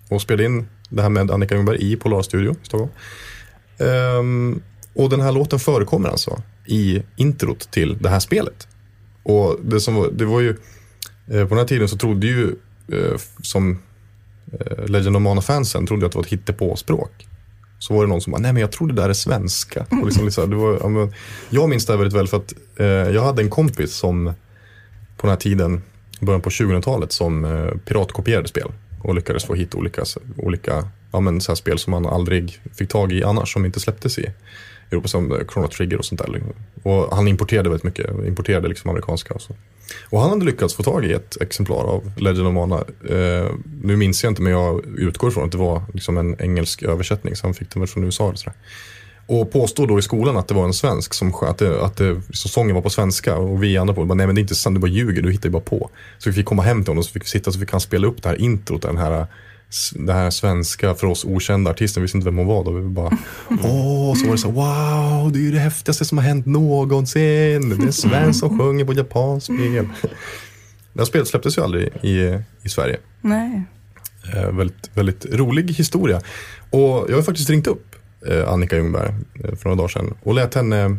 S2: och spelade in det här med Annika Ljungberg i Polar Studio i Stockholm. Ehm, och den här låten förekommer alltså i introt till det här spelet. Och det, som var, det var ju, eh, på den här tiden så trodde ju eh, som eh, Legend of Mana-fansen trodde att det var ett hittepåspråk. Så var det någon som bara, nej men jag tror det där är svenska. Och liksom, liksom, det var, ja, men, jag minns det här väldigt väl för att jag hade en kompis som på den här tiden, början på 2000-talet, som eh, piratkopierade spel. Och lyckades få hit olika, olika ja, men, så här spel som man aldrig fick tag i annars, som inte släpptes i Europa, som eh, Chrono Trigger och sånt där. Liksom. Och han importerade väldigt mycket, importerade liksom amerikanska och så. Och han hade lyckats få tag i ett exemplar av Legend of Mana. Eh, nu minns jag inte, men jag utgår ifrån att det var liksom en engelsk översättning, så han fick den väl från USA. Eller sådär. Och påstod då i skolan att det var en svensk, som, sköt, att, det, att det, sången var på svenska. Och vi andra på bara, nej men det är inte sant, du bara ljuger, du hittar ju bara på. Så vi fick komma hem till honom och så fick vi sitta så fick han spela upp det här introt, den här den här svenska, för oss okända artisten, vi visste inte vem hon var då. Vi bara, åh, så var det så, wow, det är ju det häftigaste som har hänt någonsin. Det är en svensk som sjunger på japanskt spel. Det här spelet släpptes ju aldrig i, i Sverige.
S4: Nej.
S2: Eh, väldigt, väldigt rolig historia. Och jag har faktiskt ringt upp eh, Annika Ljungberg eh, för några dagar sedan och lät henne eh,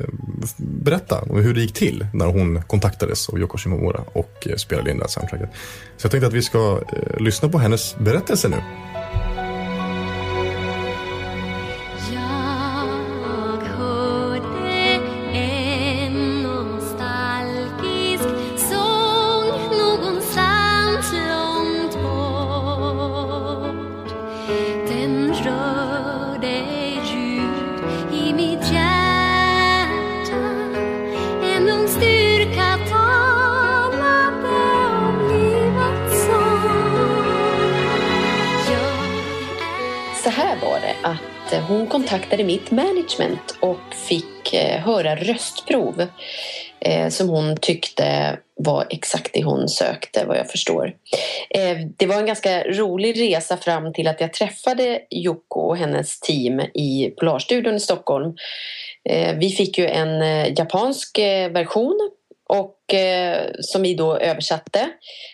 S2: Eh, berätta om hur det gick till när hon kontaktades av Yoko Shimomura och eh, spelade in det här soundtracket. Så jag tänkte att vi ska eh, lyssna på hennes berättelse nu.
S5: Jag hörde en nostalgisk sång någonstans långt bort. Den rörde djupt i mitt hjärta.
S6: Att eh, hon kontaktade mitt management och fick eh, höra röstprov eh, som hon tyckte var exakt det hon sökte vad jag förstår. Det var en ganska rolig resa fram till att jag träffade Jocko och hennes team i Polarstudion i Stockholm. Vi fick ju en japansk version och eh, som vi då översatte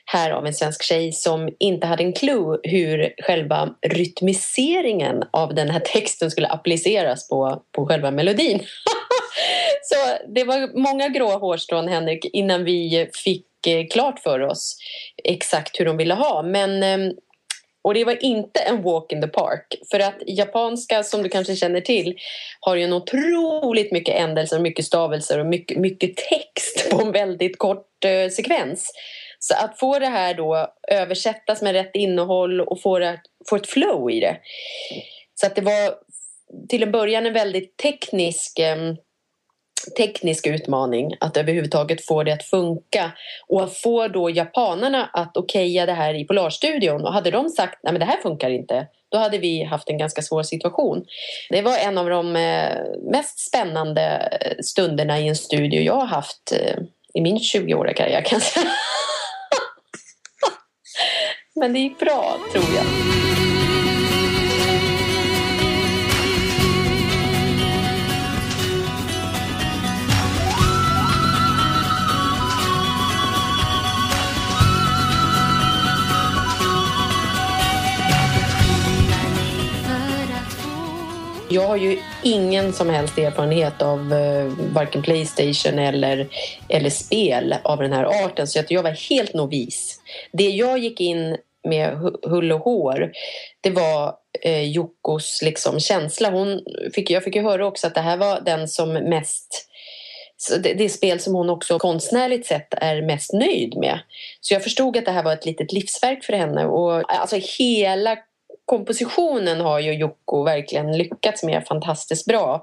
S6: här av en svensk tjej som inte hade en clue hur själva rytmiseringen av den här texten skulle appliceras på, på själva melodin. Så det var många grå hårstrån Henrik innan vi fick eh, klart för oss exakt hur de ville ha. Men eh, och det var inte en walk in the park. För att japanska, som du kanske känner till, har ju en otroligt mycket ändelser, mycket stavelser och mycket, mycket text på en väldigt kort eh, sekvens. Så att få det här då översättas med rätt innehåll och få, det, få ett flow i det. Så att det var till en början en väldigt teknisk eh, teknisk utmaning att överhuvudtaget få det att funka och att få då japanerna att okeja det här i Polarstudion och hade de sagt nej men det här funkar inte då hade vi haft en ganska svår situation. Det var en av de eh, mest spännande eh, stunderna i en studio jag har haft eh, i min 20-åriga karriär kan jag säga. Men det gick bra tror jag. Jag har ju ingen som helst erfarenhet av eh, varken Playstation eller, eller spel av den här arten så att jag var helt novis. Det jag gick in med hull och hår det var eh, Jokkos liksom, känsla. Hon fick, jag fick ju höra också att det här var den som mest så det, det spel som hon också konstnärligt sett är mest nöjd med. Så jag förstod att det här var ett litet livsverk för henne. Och, alltså hela kompositionen har ju Jocko verkligen lyckats med fantastiskt bra.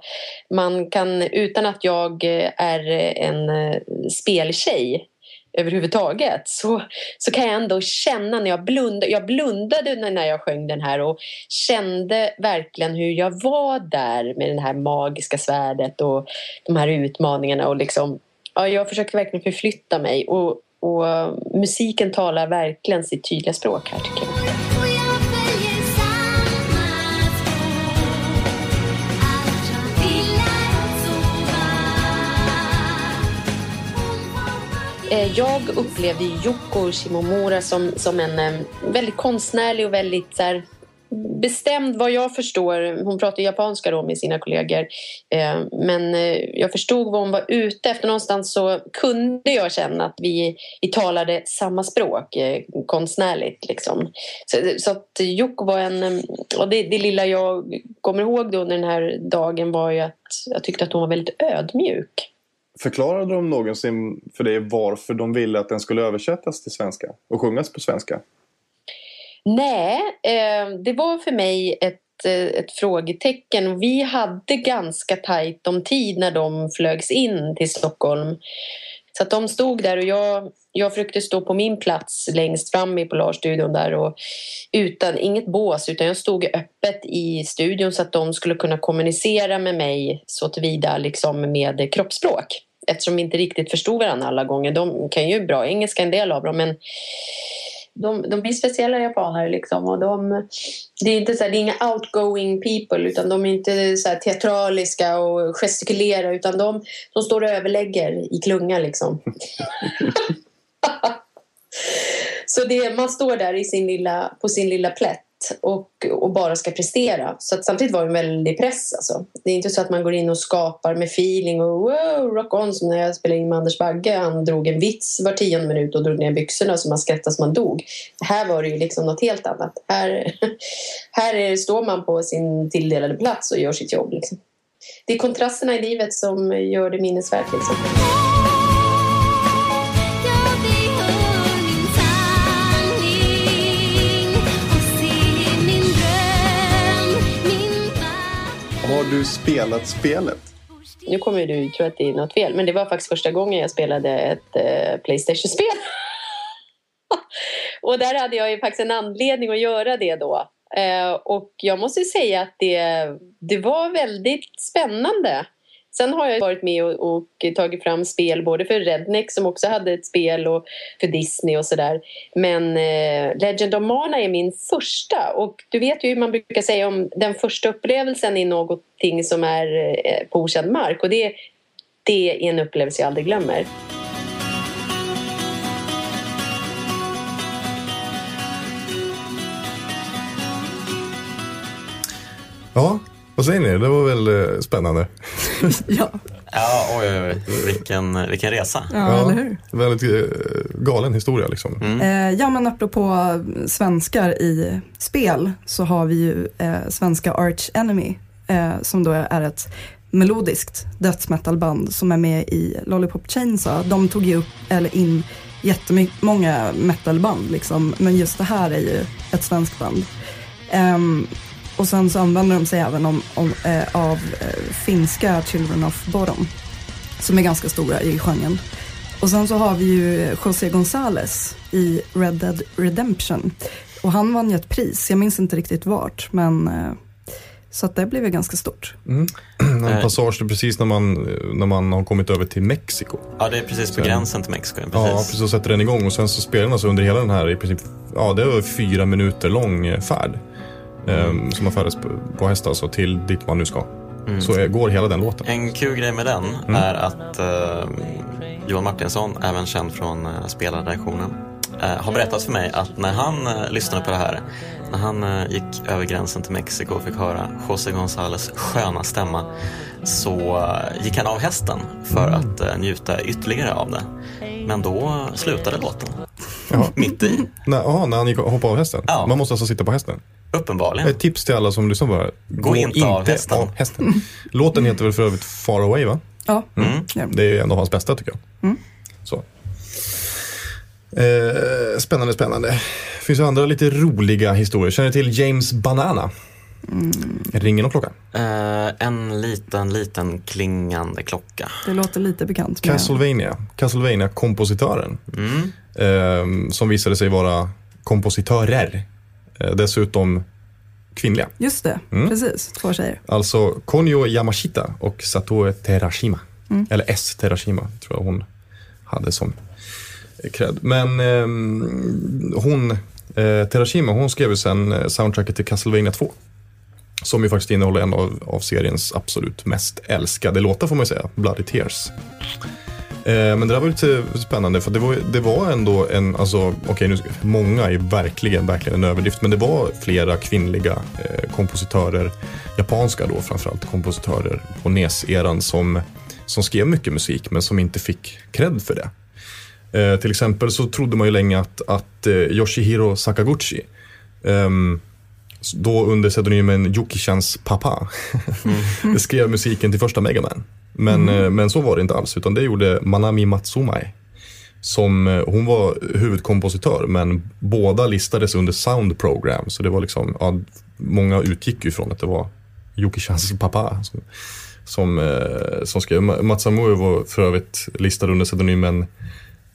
S6: Man kan, utan att jag eh, är en eh, speltjej överhuvudtaget så, så kan jag ändå känna när jag blundade, jag blundade när jag sjöng den här och kände verkligen hur jag var där med det här magiska svärdet och de här utmaningarna och liksom, ja, jag försöker verkligen förflytta mig och, och eh, musiken talar verkligen sitt tydliga språk här tycker jag Eh, jag upplevde Yoko Shimomura som, som en eh, väldigt konstnärlig och väldigt så här, bestämd vad jag förstår. Hon pratar japanska då med sina kollegor. Eh, men jag förstod vad hon var ute efter. Någonstans så kunde jag känna att vi, vi talade samma språk konstnärligt. Liksom. Så, så att Yoko var en... Och det, det lilla jag kommer ihåg då under den här dagen var ju att jag tyckte att hon var väldigt ödmjuk.
S7: Förklarade de någonsin för dig varför de ville att den skulle översättas till svenska och sjungas på svenska?
S6: Nej, eh, det var för mig ett, eh, ett frågetecken. Vi hade ganska tajt om tid när de flögs in till Stockholm. Så att de stod där och jag, jag försökte stå på min plats längst fram i Polarstudion där och utan, inget bås utan jag stod öppet i studion så att de skulle kunna kommunicera med mig så tillvida liksom med kroppsspråk. Eftersom vi inte riktigt förstod varandra alla gånger. De kan ju bra engelska en del av dem men de, de blir speciella japaner liksom och de, det är inte så här, det är inga outgoing people utan de är inte så här teatraliska och gestikulerar utan de, de står och överlägger i klunga liksom. så det, man står där i sin lilla, på sin lilla plätt och, och bara ska prestera. Så att samtidigt var det en väldig press. Alltså. Det är inte så att man går in och skapar med feeling och wow, rock on som när jag spelade in med Anders Bagge. Han drog en vits var tionde minut och drog ner byxorna så man skrattade som man dog. Här var det ju liksom något helt annat. Här, här är, står man på sin tilldelade plats och gör sitt jobb. Liksom. Det är kontrasterna i livet som gör det minnesvärt. Liksom.
S7: Du spelat spelet?
S6: Nu kommer du tro att det är något fel, men det var faktiskt första gången jag spelade ett eh, Playstation-spel. och där hade jag ju faktiskt en anledning att göra det då. Eh, och jag måste säga att det, det var väldigt spännande. Sen har jag varit med och, och tagit fram spel både för Redneck som också hade ett spel och för Disney och sådär. Men eh, Legend of Mana är min första och du vet ju hur man brukar säga om den första upplevelsen i någonting som är eh, på okänd mark och det, det är en upplevelse jag aldrig glömmer.
S2: Ja, vad säger ni? Det var väl eh, spännande?
S4: Ja,
S3: Ja, oj, oj, oj. Vilken, vilken resa.
S4: ja, eller hur?
S2: Väldigt eh, galen historia liksom.
S4: Eh, ja, men apropå svenskar i spel så har vi ju eh, svenska Arch Enemy eh, som då är ett melodiskt dödsmetalband som är med i Lollipop Chainsaw. De tog ju upp, eller in jättemånga metalband liksom, men just det här är ju ett svenskt band. Ehm, och sen så använder de sig även om, om, eh, av eh, finska Children of Bodom som är ganska stora i genren. Och sen så har vi ju José González i Red Dead Redemption. Och han vann ju ett pris, jag minns inte riktigt vart, men eh, så att det blev ju ganska stort.
S2: En
S3: Eh.
S2: passage precis när man, när man har kommit över till Mexiko.
S3: Ja, det är precis på gränsen till Mexiko.
S2: Ja,
S3: Precis.
S2: precis. Så sätter den igång och sen så spelar den alltså under hela den här i princip, ja det var fyra minuter lång eh, färd. Eh, som man färdas på, häst alltså till dit man nu ska. Så eh, går hela den låten.
S3: En kul grej med den är att eh, Johan Martinsson, även känd från uh, spelarredaktionen, eh, har berättat för mig att när han eh, lyssnade på det här, när han gick över gränsen till Mexiko och fick höra José González sköna stämma, så gick han av hästen för att eh, njuta ytterligare av det. Men då slutade låten.
S2: Jaha.
S3: Mitt i,
S2: När, aha, när han gick och hoppade av hästen?
S3: Ja.
S2: Man måste alltså sitta på hästen?
S3: Uppenbarligen.
S2: Ett tips till alla som lyssnar på det här.
S3: Gå inte av hästen.
S2: av hästen. Låten heter väl för övrigt Far Away va?
S4: Ja,
S3: Mm.
S4: ja.
S2: Det är en av hans bästa tycker jag. Så. Eh, spännande, spännande. Det finns ju andra lite roliga historier. Känner ni till James Banana? Ringer någon klocka?
S3: Eh, en liten, liten klingande klocka.
S4: det låter lite bekant. med-
S2: Castlevania. Castlevania-kompositören.
S3: Mm.
S2: Eh, som visade sig vara kompositörer. Eh, dessutom kvinnliga.
S4: Just det,
S2: Mm.
S4: precis. Två tjejer.
S2: Alltså Konyo Yamashita och Satoe Terashima. Eller S. Terashima tror jag hon hade som cred. Men ehm, hon, eh, Terashima, hon skrev ju sen eh, soundtracket till Castlevania 2. Som ju faktiskt innehåller en av, av seriens absolut mest älskade låtar får man ju säga, Bloody Tears. Eh, men det där var lite spännande för det var, det var ändå en, alltså okej nu, många är verkligen, verkligen en överdrift, men det var flera kvinnliga eh, kompositörer, japanska då framförallt, kompositörer på NES-eran som, som skrev mycket musik men som inte fick cred för det. Eh, till exempel så trodde man ju länge att, att eh, Yoshihiro Sakaguchi ehm, då under pseudonymen Yuki-chans pappa skrev musiken till första Mega Man. Men, eh, men så var det inte alls, utan det gjorde Manami Matsumai. Som, eh, hon var huvudkompositör, men båda listades under Sound Program. Så det var liksom, ja, många utgick ju från att det var Yuki-chans pappa som, som, eh, som skrev. Ma- Matsamui var för övrigt listad under pseudonymen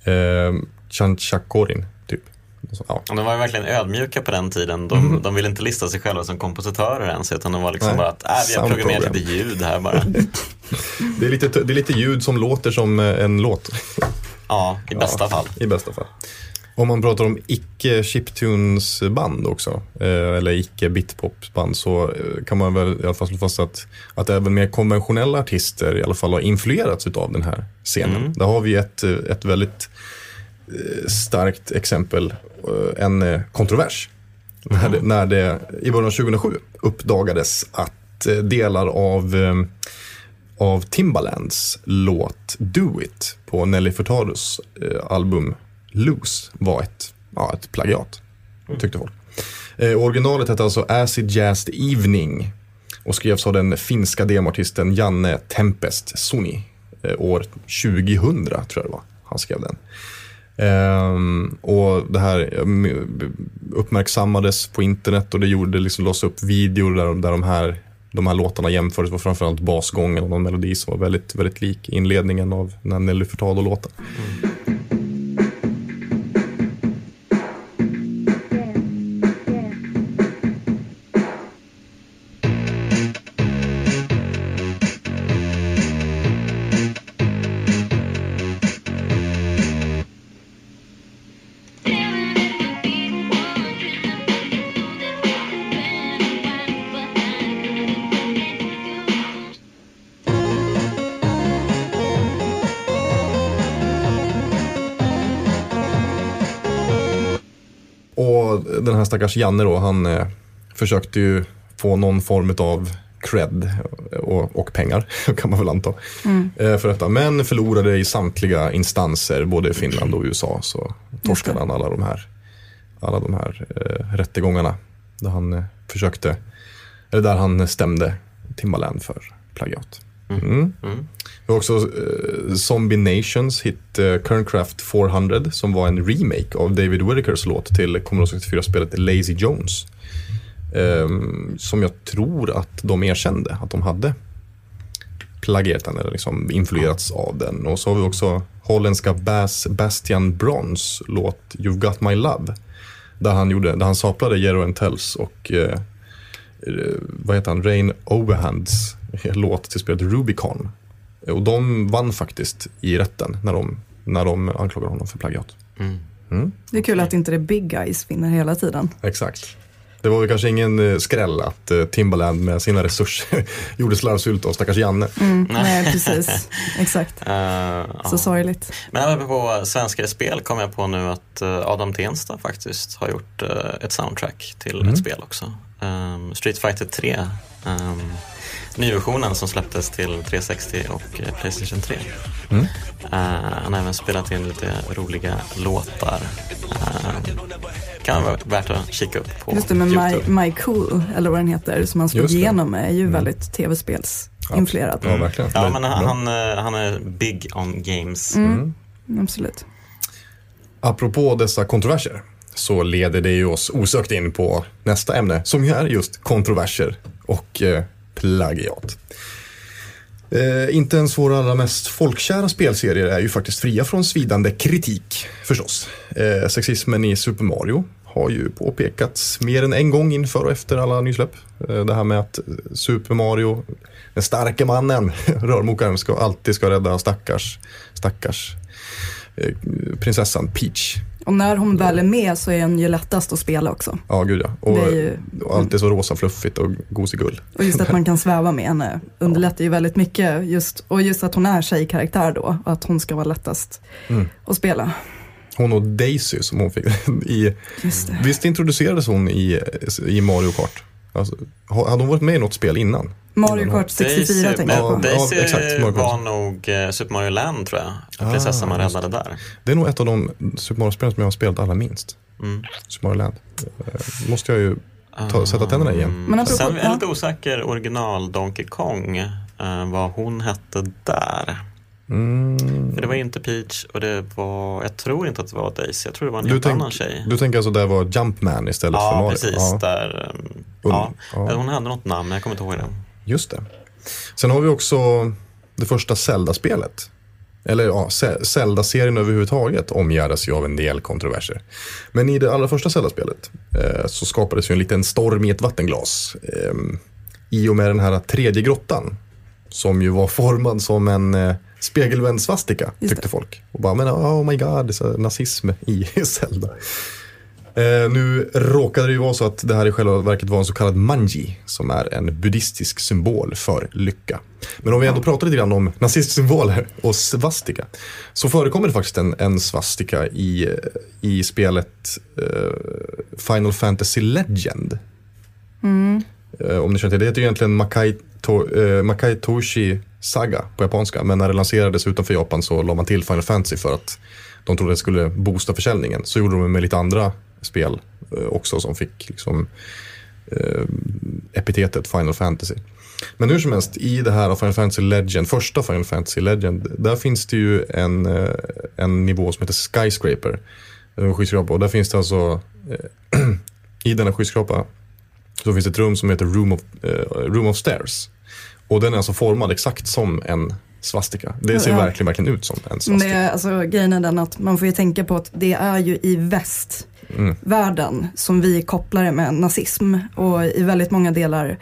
S2: eh, Chanchakorin, ja.
S3: De var ju verkligen ödmjuka på den tiden. De, de ville inte lista sig själva som kompositörer ens utan de var liksom
S2: Nej.
S3: bara att äh, vi har
S2: Sound
S3: programmerat
S2: program.
S3: lite ljud här bara.
S2: Det, är lite, det är lite ljud som låter som eh, en låt.
S3: Ja, i bästa
S2: Ja,
S3: fall.
S2: I bästa fall. Om man pratar om icke chiptunes-band också, eh, eller icke bitpop-band, så eh, kan man väl i alla fall slå fast att, att även mer konventionella artister i alla fall har influerats av den här scenen.
S3: Mm.
S2: Där har vi ett, ett väldigt starkt exempel, eh, en eh, kontrovers. När, det, när det i början av 2007 uppdagades att eh, delar av eh, av Timbalands låt Do It på Nelly Furtados eh, album Loose var ett, ja, ett plagiat, tyckte folk. Eh, originalet hette alltså Acid Jazz Evening och skrevs av den finska demoartisten Janne Tempest Suni eh, år 2000 tror jag det var. Han skrev den. Um, och det här uppmärksammades på internet och det gjorde liksom lås upp videor där, där de här de här låtarna jämfördes var framförallt basgången och någon melodi som var väldigt, väldigt lik inledningen av den här Nelly Furtado-låten. Mm. Stackars Janne då, han eh, försökte ju få någon form av cred och, och pengar, kan man väl anta, eh, för detta. Men förlorade i samtliga instanser, både i Finland och USA, så torskade han alla de här, alla de här eh, rättegångarna. Där han eh, försökte, eller där han stämde Timbaland för plagiat. Mm.
S3: Mm.
S2: Vi har också eh, Zombie Nations hit eh, Kerncraft 400 som var en remake av David Whittakers låt till Commodore 64-spelet Lazy Jones. Ehm, som jag tror att de erkände att de hade plagierat den eller liksom influerats av den. Och så har vi också holländska Bas Bastian Brons låt You've Got My Love. Där han, gjorde, där han saplade Jero Tells och eh, vad heter han, Rain Overhands låt till spelet Rubicon. Och de vann faktiskt i rätten när de, när de anklagade honom för plagiat.
S3: Mm.
S2: Mm,
S4: Det är kul att inte det big guys vinner hela tiden.
S2: exakt. Det var väl kanske ingen eh, skräll att eh, Timbaland med sina resurser gjorde slarvsylt av stackars Janne.
S4: Mm, nej, precis. Exakt.
S3: Ja.
S4: Så sorgligt.
S3: Men även på svenska spel kom jag på nu att Adam Tensta faktiskt har gjort ett soundtrack till ett spel också. Um, Street Fighter 3. Um, nyversionen som släpptes till 360 och eh, Playstation 3.
S2: Mm.
S3: Eh, han har även spelat in lite roliga låtar. Uh, kan vara värt att kika upp på
S4: Just det, men
S3: Youtube.
S4: My, My Cool, eller vad den heter, som han slog igenom är ju väldigt tv-spelsinfluerad.
S2: Ja, verkligen.
S3: Ja, men han, han, han är big on games.
S4: Mm, absolut.
S2: Apropå dessa kontroverser så leder det ju oss osökt in på nästa ämne som ju är just kontroverser och eh, plagiat. Eh, inte ens våra allra mest folkkära spelserier är ju faktiskt fria från svidande kritik förstås. Eh, sexismen i Super Mario har ju påpekats mer än en gång inför och efter alla nysläpp. Eh, det här med att Super Mario, den starke mannen, rörmokaren, ska alltid ska rädda stackars, stackars eh, prinsessan Peach.
S4: Och när hon väl är med så är hon ju lättast att spela också.
S2: Ja, gud ja. Och,
S4: ju-
S2: och allt är så rosa fluffigt och gosigull.
S4: Och just att man kan sväva med henne underlättar ju väldigt mycket. Just, och just att hon är tjejkaraktär då, och att hon ska vara lättast
S2: Mm.
S4: att spela.
S2: Hon och Daisy som hon fick i, visst introducerades hon i, i Mario Kart? Alltså, ha- hade hon varit med i något spel innan?
S4: Mario Kart 64 tänker jag
S2: Ja,
S4: på.
S3: Daisy
S2: ja, exakt, Mario
S3: var nog eh, Super Mario Land tror jag.
S2: Ah,
S3: Prinsessan man
S2: just
S3: räddade där.
S2: Det är nog ett av de Super Mario-spelen som jag har spelat allra minst.
S3: Mm.
S2: Super Mario Land. Eh, måste jag ju ta, sätta tänderna igen.
S4: Men apropå-
S3: Sen är jag
S4: ja.
S3: lite osäker, original Donkey Kong, eh, vad hon hette där.
S2: Mm.
S3: För det var inte Peach och det var, jag tror inte att det var Daisy, jag tror det var en helt
S2: tänk,
S3: annan tjej.
S2: du tänker alltså där var Jumpman istället för
S3: ja,
S2: Mario?
S3: precis.
S2: Ja,
S3: Där, um,
S2: Und-
S3: ja.
S2: ja.
S3: Hon hade något namn, men jag kommer inte ihåg det.
S2: Just det. Sen har vi också det första Zelda-spelet. Eller ja, Ze- Zelda-serien överhuvudtaget omgärdas ju av en del kontroverser. Men i det allra första Zelda-spelet eh, så skapades ju en liten storm i ett vattenglas. Eh, I och med den här tredje grottan. Som ju var formad som en eh, spegelvänd svastika, tyckte folk. Och bara, men oh my god, så nazism i Zelda. Eh, nu råkade det ju vara så att det här i själva verket var en så kallad manji som är en buddhistisk symbol för lycka. Men om vi ändå pratar lite grann om nazistsymboler och svastika så förekommer det faktiskt en, en svastika i, i spelet eh, Final Fantasy Legend. Eh, om ni känner till det. Det heter ju egentligen Makai, to, eh, Makai Toshi Saga på japanska. Men när det lanserades utanför Japan så la man till Final Fantasy för att de trodde att det skulle boosta försäljningen. Så gjorde de med lite andra spel eh, också som fick liksom, eh, epitetet Final Fantasy. Men hur som helst, i det här Final Fantasy Legend, första Final Fantasy Legend, där finns det ju en, eh, en nivå som heter Skyscraper. En skyskrapa. Och där finns det alltså, eh, i denna skyskrapa så finns det ett rum som heter Room of, eh, room of Stairs. Och den är alltså formad exakt som en svastika. Det ser
S4: Ja.
S2: verkligen, verkligen ut som en
S4: Men
S2: svastika.
S4: det är, alltså, grejen är den att man får ju tänka på att det är ju i västvärlden som vi kopplar det med nazism. Och i väldigt många delar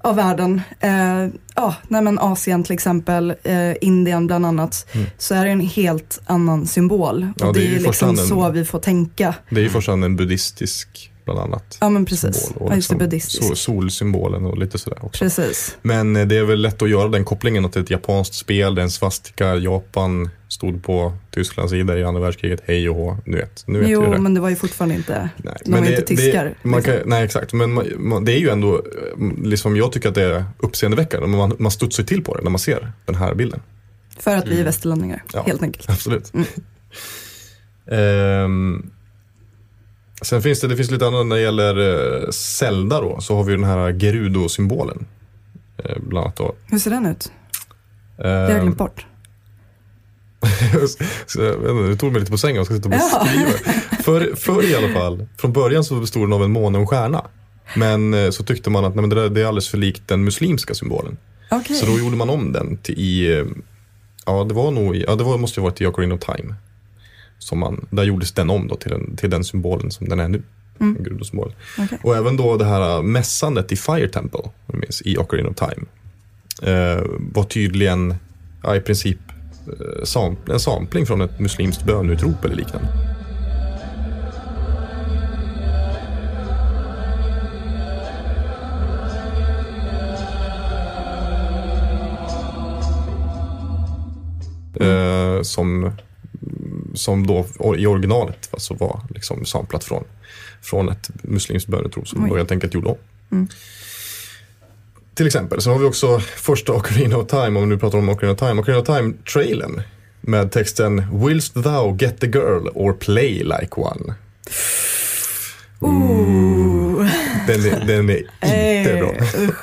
S4: av världen, eh, ja, nej men Asien till exempel, eh, Indien bland annat, så är det en helt annan symbol.
S2: Mm. Ja, det
S4: det
S2: är
S4: är liksom
S2: en-
S4: så vi får tänka.
S2: Det är i första hand en buddhistisk, bland annat.
S4: Ja men precis,
S2: symbol och
S4: ja, just det,
S2: liksom
S4: buddhistisk.
S2: sol- solsymbolen och lite sådär också.
S4: Precis.
S2: Men eh, det är väl lätt att göra den kopplingen att det är ett japanskt spel, det är en svastika, Japan stod på Tysklands sida i andra världskriget, hej och hå, du vet. Nu vet
S4: Jo,
S2: det.
S4: men det var ju fortfarande inte,
S2: Nej,
S4: de var
S2: det-
S4: inte tyskar.
S2: Det, man kan,
S4: liksom.
S2: nej, exakt. Men man, man, det är ju ändå, eh, liksom, jag tycker att det är uppseendeväckande. men Man, man studsar till på det när man ser den här bilden.
S4: För att vi är västerlänningar,
S2: Ja.
S4: helt enkelt.
S2: Absolut.
S4: Mm.
S2: Ehm, sen finns det, det finns lite annat när det gäller uh, Zelda då. Så har vi den här Gerudo-symbolen. Eh, bland annat då.
S4: Hur ser den ut? Det har jag glömt bort.
S2: så, jag vet inte, det tog mig lite på sängen, jag ska sitta och
S4: Ja.
S2: beskriva. För, förr i alla fall, från början så bestod den av en måne och en stjärna. Men eh, så tyckte man att nej, men det, det är alldeles för likt den muslimska symbolen.
S4: Okej.
S2: Så då gjorde man om den till i, eh, ja det var nog, ja det var, måste ju ha varit i Ocarina of Time. Som man, där gjordes den om då till, den, till den symbolen som den är nu.
S4: Mm.
S2: Grudosymbolen.
S4: Okay.
S2: Och även då det här äh, mässandet i Fire Temple, om minns, i Ocarina of Time. Eh, var tydligen ja, i princip äh, eh, sampl en sampling från ett muslimskt bönutrop eller liknande. Mm. Eh, som som då i originalet alltså var liksom samplat från, från ett muslimskt bönetrop som
S4: Oj.
S2: då helt enkelt gjorde om.
S4: Mm.
S2: Till exempel, så har vi också första Ocarina of Time, om vi nu pratar om Ocarina of Time, Ocarina of Time-trailern med texten Willst thou get the girl or play like one?
S4: Ooh.
S2: Den är, den är inte bra.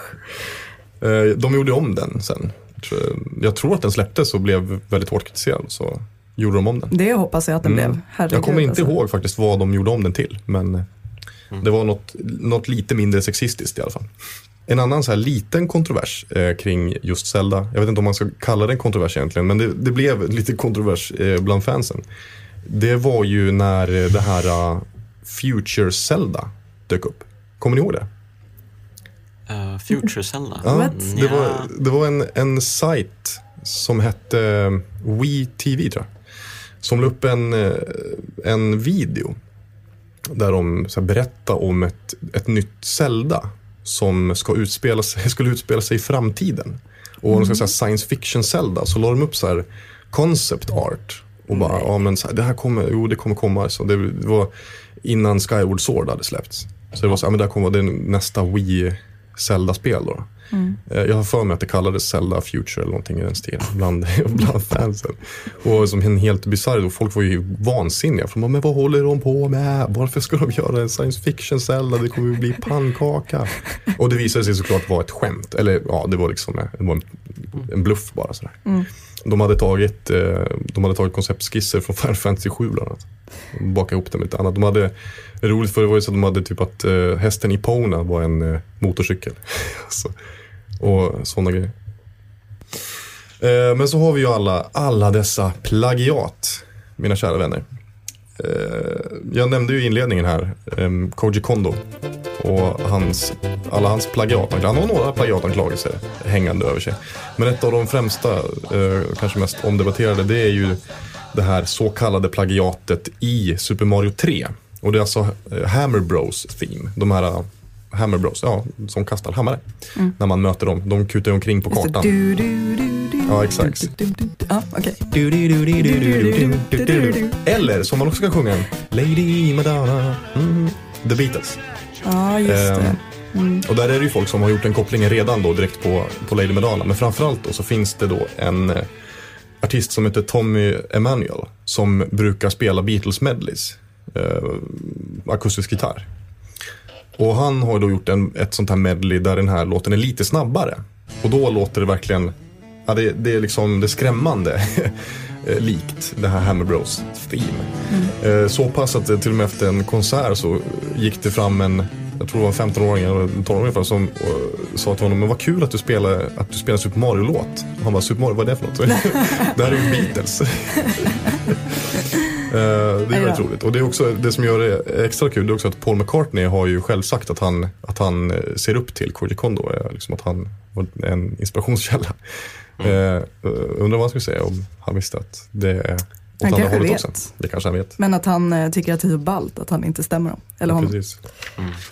S2: Eh, De gjorde om den sen. Jag tror att den släpptes och blev väldigt hårt kritiserad. Så gjorde de om den.
S4: Det hoppas jag att den
S2: Mm.
S4: blev. Herregud,
S2: Jag kommer inte
S4: alltså.
S2: ihåg faktiskt vad de gjorde om den till. Men det var något, något lite mindre sexistiskt i alla fall. En annan så här liten kontrovers eh, kring just Zelda. Jag vet inte om man ska kalla det en kontrovers egentligen. Men det, det blev lite kontrovers eh, bland fansen. Det var ju när eh, det här uh, Future Zelda dök upp. Kommer ni ihåg det?
S3: Eh, Future Zelda.
S2: Ja, det var, det var en, en sajt som hette We TV tror jag. Som la upp en, eh, en video. Där de så här, berättade om ett, ett nytt Zelda. Som ska utspela sig, skulle utspela sig i framtiden. Och om de ska säga science fiction Zelda så la de upp så här concept art. Och bara, ja men så här, det här kommer, jo det kommer komma. Så det, det var innan Skyward Sword hade släppts. Så det var så här, men det här kommer vara nästa Wii Zelda-spel då. Eh, Jag har för mig att det kallades Zelda Future eller någonting i den stilen bland, bland fansen. Och som en helt bisarr, folk var ju vansinniga. För bara, men vad håller de på med? Varför ska de göra en science fiction Zelda? Det kommer ju bli pannkaka. Och det visade sig såklart vara ett skämt. Eller ja, det var liksom det var en, en bluff bara sådär. De hade tagit, eh, de hade tagit konceptskisser från Final Fantasy 7 bland annat. Och Bakat ihop det med lite annat. De hade, roligt för det var ju så att de hade typ att eh, hästen i Pona var en eh, motorcykel. så, och sådana grejer. Eh, men så har vi ju alla, alla dessa plagiat, mina kära vänner. Eh, jag nämnde ju i inledningen här ehm, Koji Kondo och hans, alla hans plagiatanklagelser. Han har några plagiatanklagelser hängande över sig. Men ett av de främsta, eh, kanske mest omdebatterade, det är ju det här så kallade plagiatet i Super Mario 3. Och det är alltså Hammer Bros theme. De här Hammer Bros, ja, som kastar hammare. När man möter dem. De kutar ju omkring på kartan.
S4: Du, du, du,
S2: Ja, exakt.
S4: Ja, okej.
S2: Eller som man också kan sjunga Lady Madonna, mm, The Beatles.
S4: Ja, just det.
S2: Ehm, Och där är det ju folk som har gjort den kopplingen redan då direkt på, på Lady Madonna. Men framförallt då så finns det då en eh, artist som heter Tommy Emmanuel som brukar spela Beatles medleys. Eh, akustisk gitarr. Och han har då gjort en, ett sånt här medley där den här låten är lite snabbare. Och då låter det verkligen, ja, det, det är liksom det skrämmande eh, likt det här Hammer Bros theme. Eh, så pass att det till och med efter en konsert så gick det fram en, jag tror det var en 15-åring eller en 12-åring ungefär, som eh, sa till honom, men vad kul att du spelar, att du spelar Super Mario-låt. Och han bara, Super Mario, vad är det för något? det här är ju Beatles. Eh, det är
S4: Ja.
S2: väldigt roligt. Och det, är också, det som gör det extra kul det är också att Paul McCartney har ju själv sagt att han, att han eh, ser upp till Koji Kondo. eh, Liksom att han var en inspirationskälla.
S4: Mm.
S2: Eh, undrar vad han skulle säga om han visste att det är
S4: Han kanske
S2: hållet
S4: vet.
S2: också. Det kanske han vet.
S4: Men att han eh, tycker att det är ballt att han inte stämmer dem. Eller honom.
S2: Precis.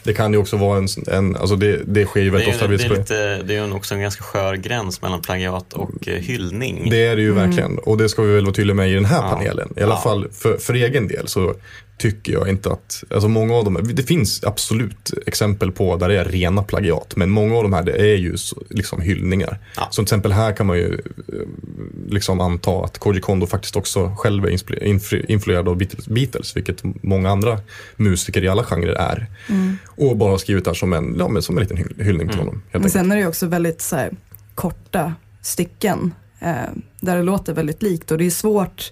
S2: Det kan ju också vara en, en alltså det, det sker ju
S3: Det
S2: väldigt
S3: är,
S2: ofta.
S3: ju,
S2: vid
S3: det, är lite, det är ju också en ganska skör gräns mellan plagiat och eh, hyllning.
S2: Det är det ju verkligen. Och det ska vi väl vara tydliga med i den här
S3: Ja.
S2: panelen. I alla
S3: Ja.
S2: fall för, för egen del så tycker jag inte att, alltså många av dem, det finns absolut exempel på där det är rena plagiat. Men många av de här det är ju så, liksom hyllningar.
S3: Ja.
S2: Som till exempel här kan man ju eh, liksom anta att Koji Kondo faktiskt också själv är influerad av Beatles, Beatles, vilket många andra musiker i alla genrer är. Och bara skrivit det här som en, ja, men som en liten hyll- hyllning till honom. Helt
S4: Men sen är det ju också väldigt så här, korta stycken eh, där det låter väldigt likt och det är svårt.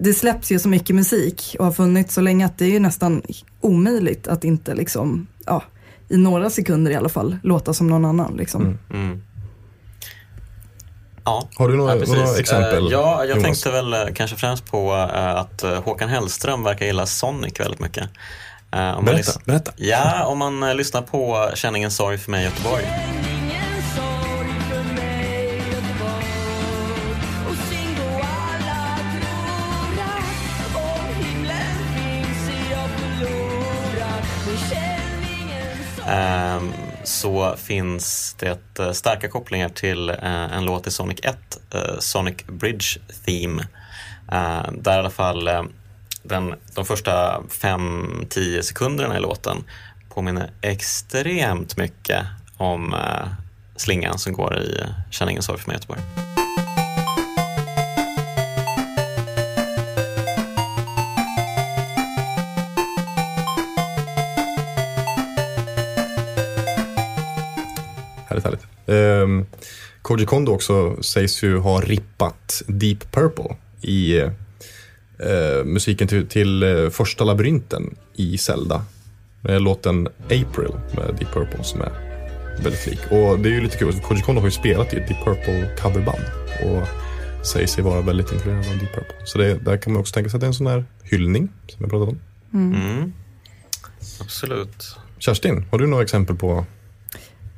S4: Det släpps ju så mycket musik och har funnits så länge att det är ju nästan omöjligt att inte liksom, ja, i några sekunder i alla fall, låta som någon annan. Liksom.
S3: Mm. Ja,
S2: Har du några,
S3: ja,
S2: några exempel?
S3: Eh, ja, jag
S2: Jonas?
S3: tänkte väl eh, kanske främst på eh, att Håkan Hellström verkar gilla Sonic väldigt mycket.
S2: Berätta, berätta.
S3: Ja, om man lyssnar på Känn ingen sorg för mig Göteborg. Ehm, så finns det eh, starka kopplingar till eh, en låt i Sonic 1, eh, Sonic Bridge Theme. Ehm, där i alla fall den, de första 5-10 sekunderna i låten påminner extremt mycket om slingan som går i Känn ingen sorg för mig Göteborg.
S2: Härligt, härligt. Um, Koji Kondo också sägs ju ha rippat Deep Purple i eh, musiken till, till eh, första labyrinten i Zelda. Med låten April med Deep Purple som är väldigt lik. Och det är ju lite kul, för Koji Kondo har ju spelat i ett Deep Purple coverband och säger sig vara väldigt influerad av Deep Purple. Så det, där kan man också tänka sig att det är en sån här hyllning som jag pratat om.
S3: Mm. Absolut.
S2: Kerstin, har du några exempel på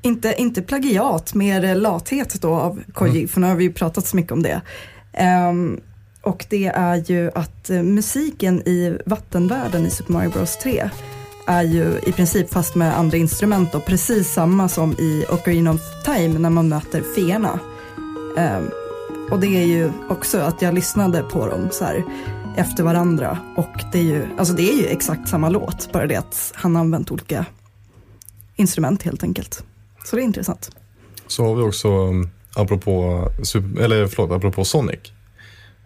S4: Inte, inte plagiat, mer lathet då av Koji, för nu har vi ju pratat så mycket om det. Ehm, och det är ju att eh, musiken i vattenvärlden i Super Mario Bros 3 är ju i princip fast med andra instrument och precis samma som i Ocarina of Time när man möter feerna. Ehm, och det är ju också att jag lyssnade på dem så här efter varandra och det är ju, alltså det är ju exakt samma låt, bara det att han använt olika instrument helt enkelt. Så det är intressant.
S2: Så har vi också, um, apropå, eller förlåt, apropå Sonic,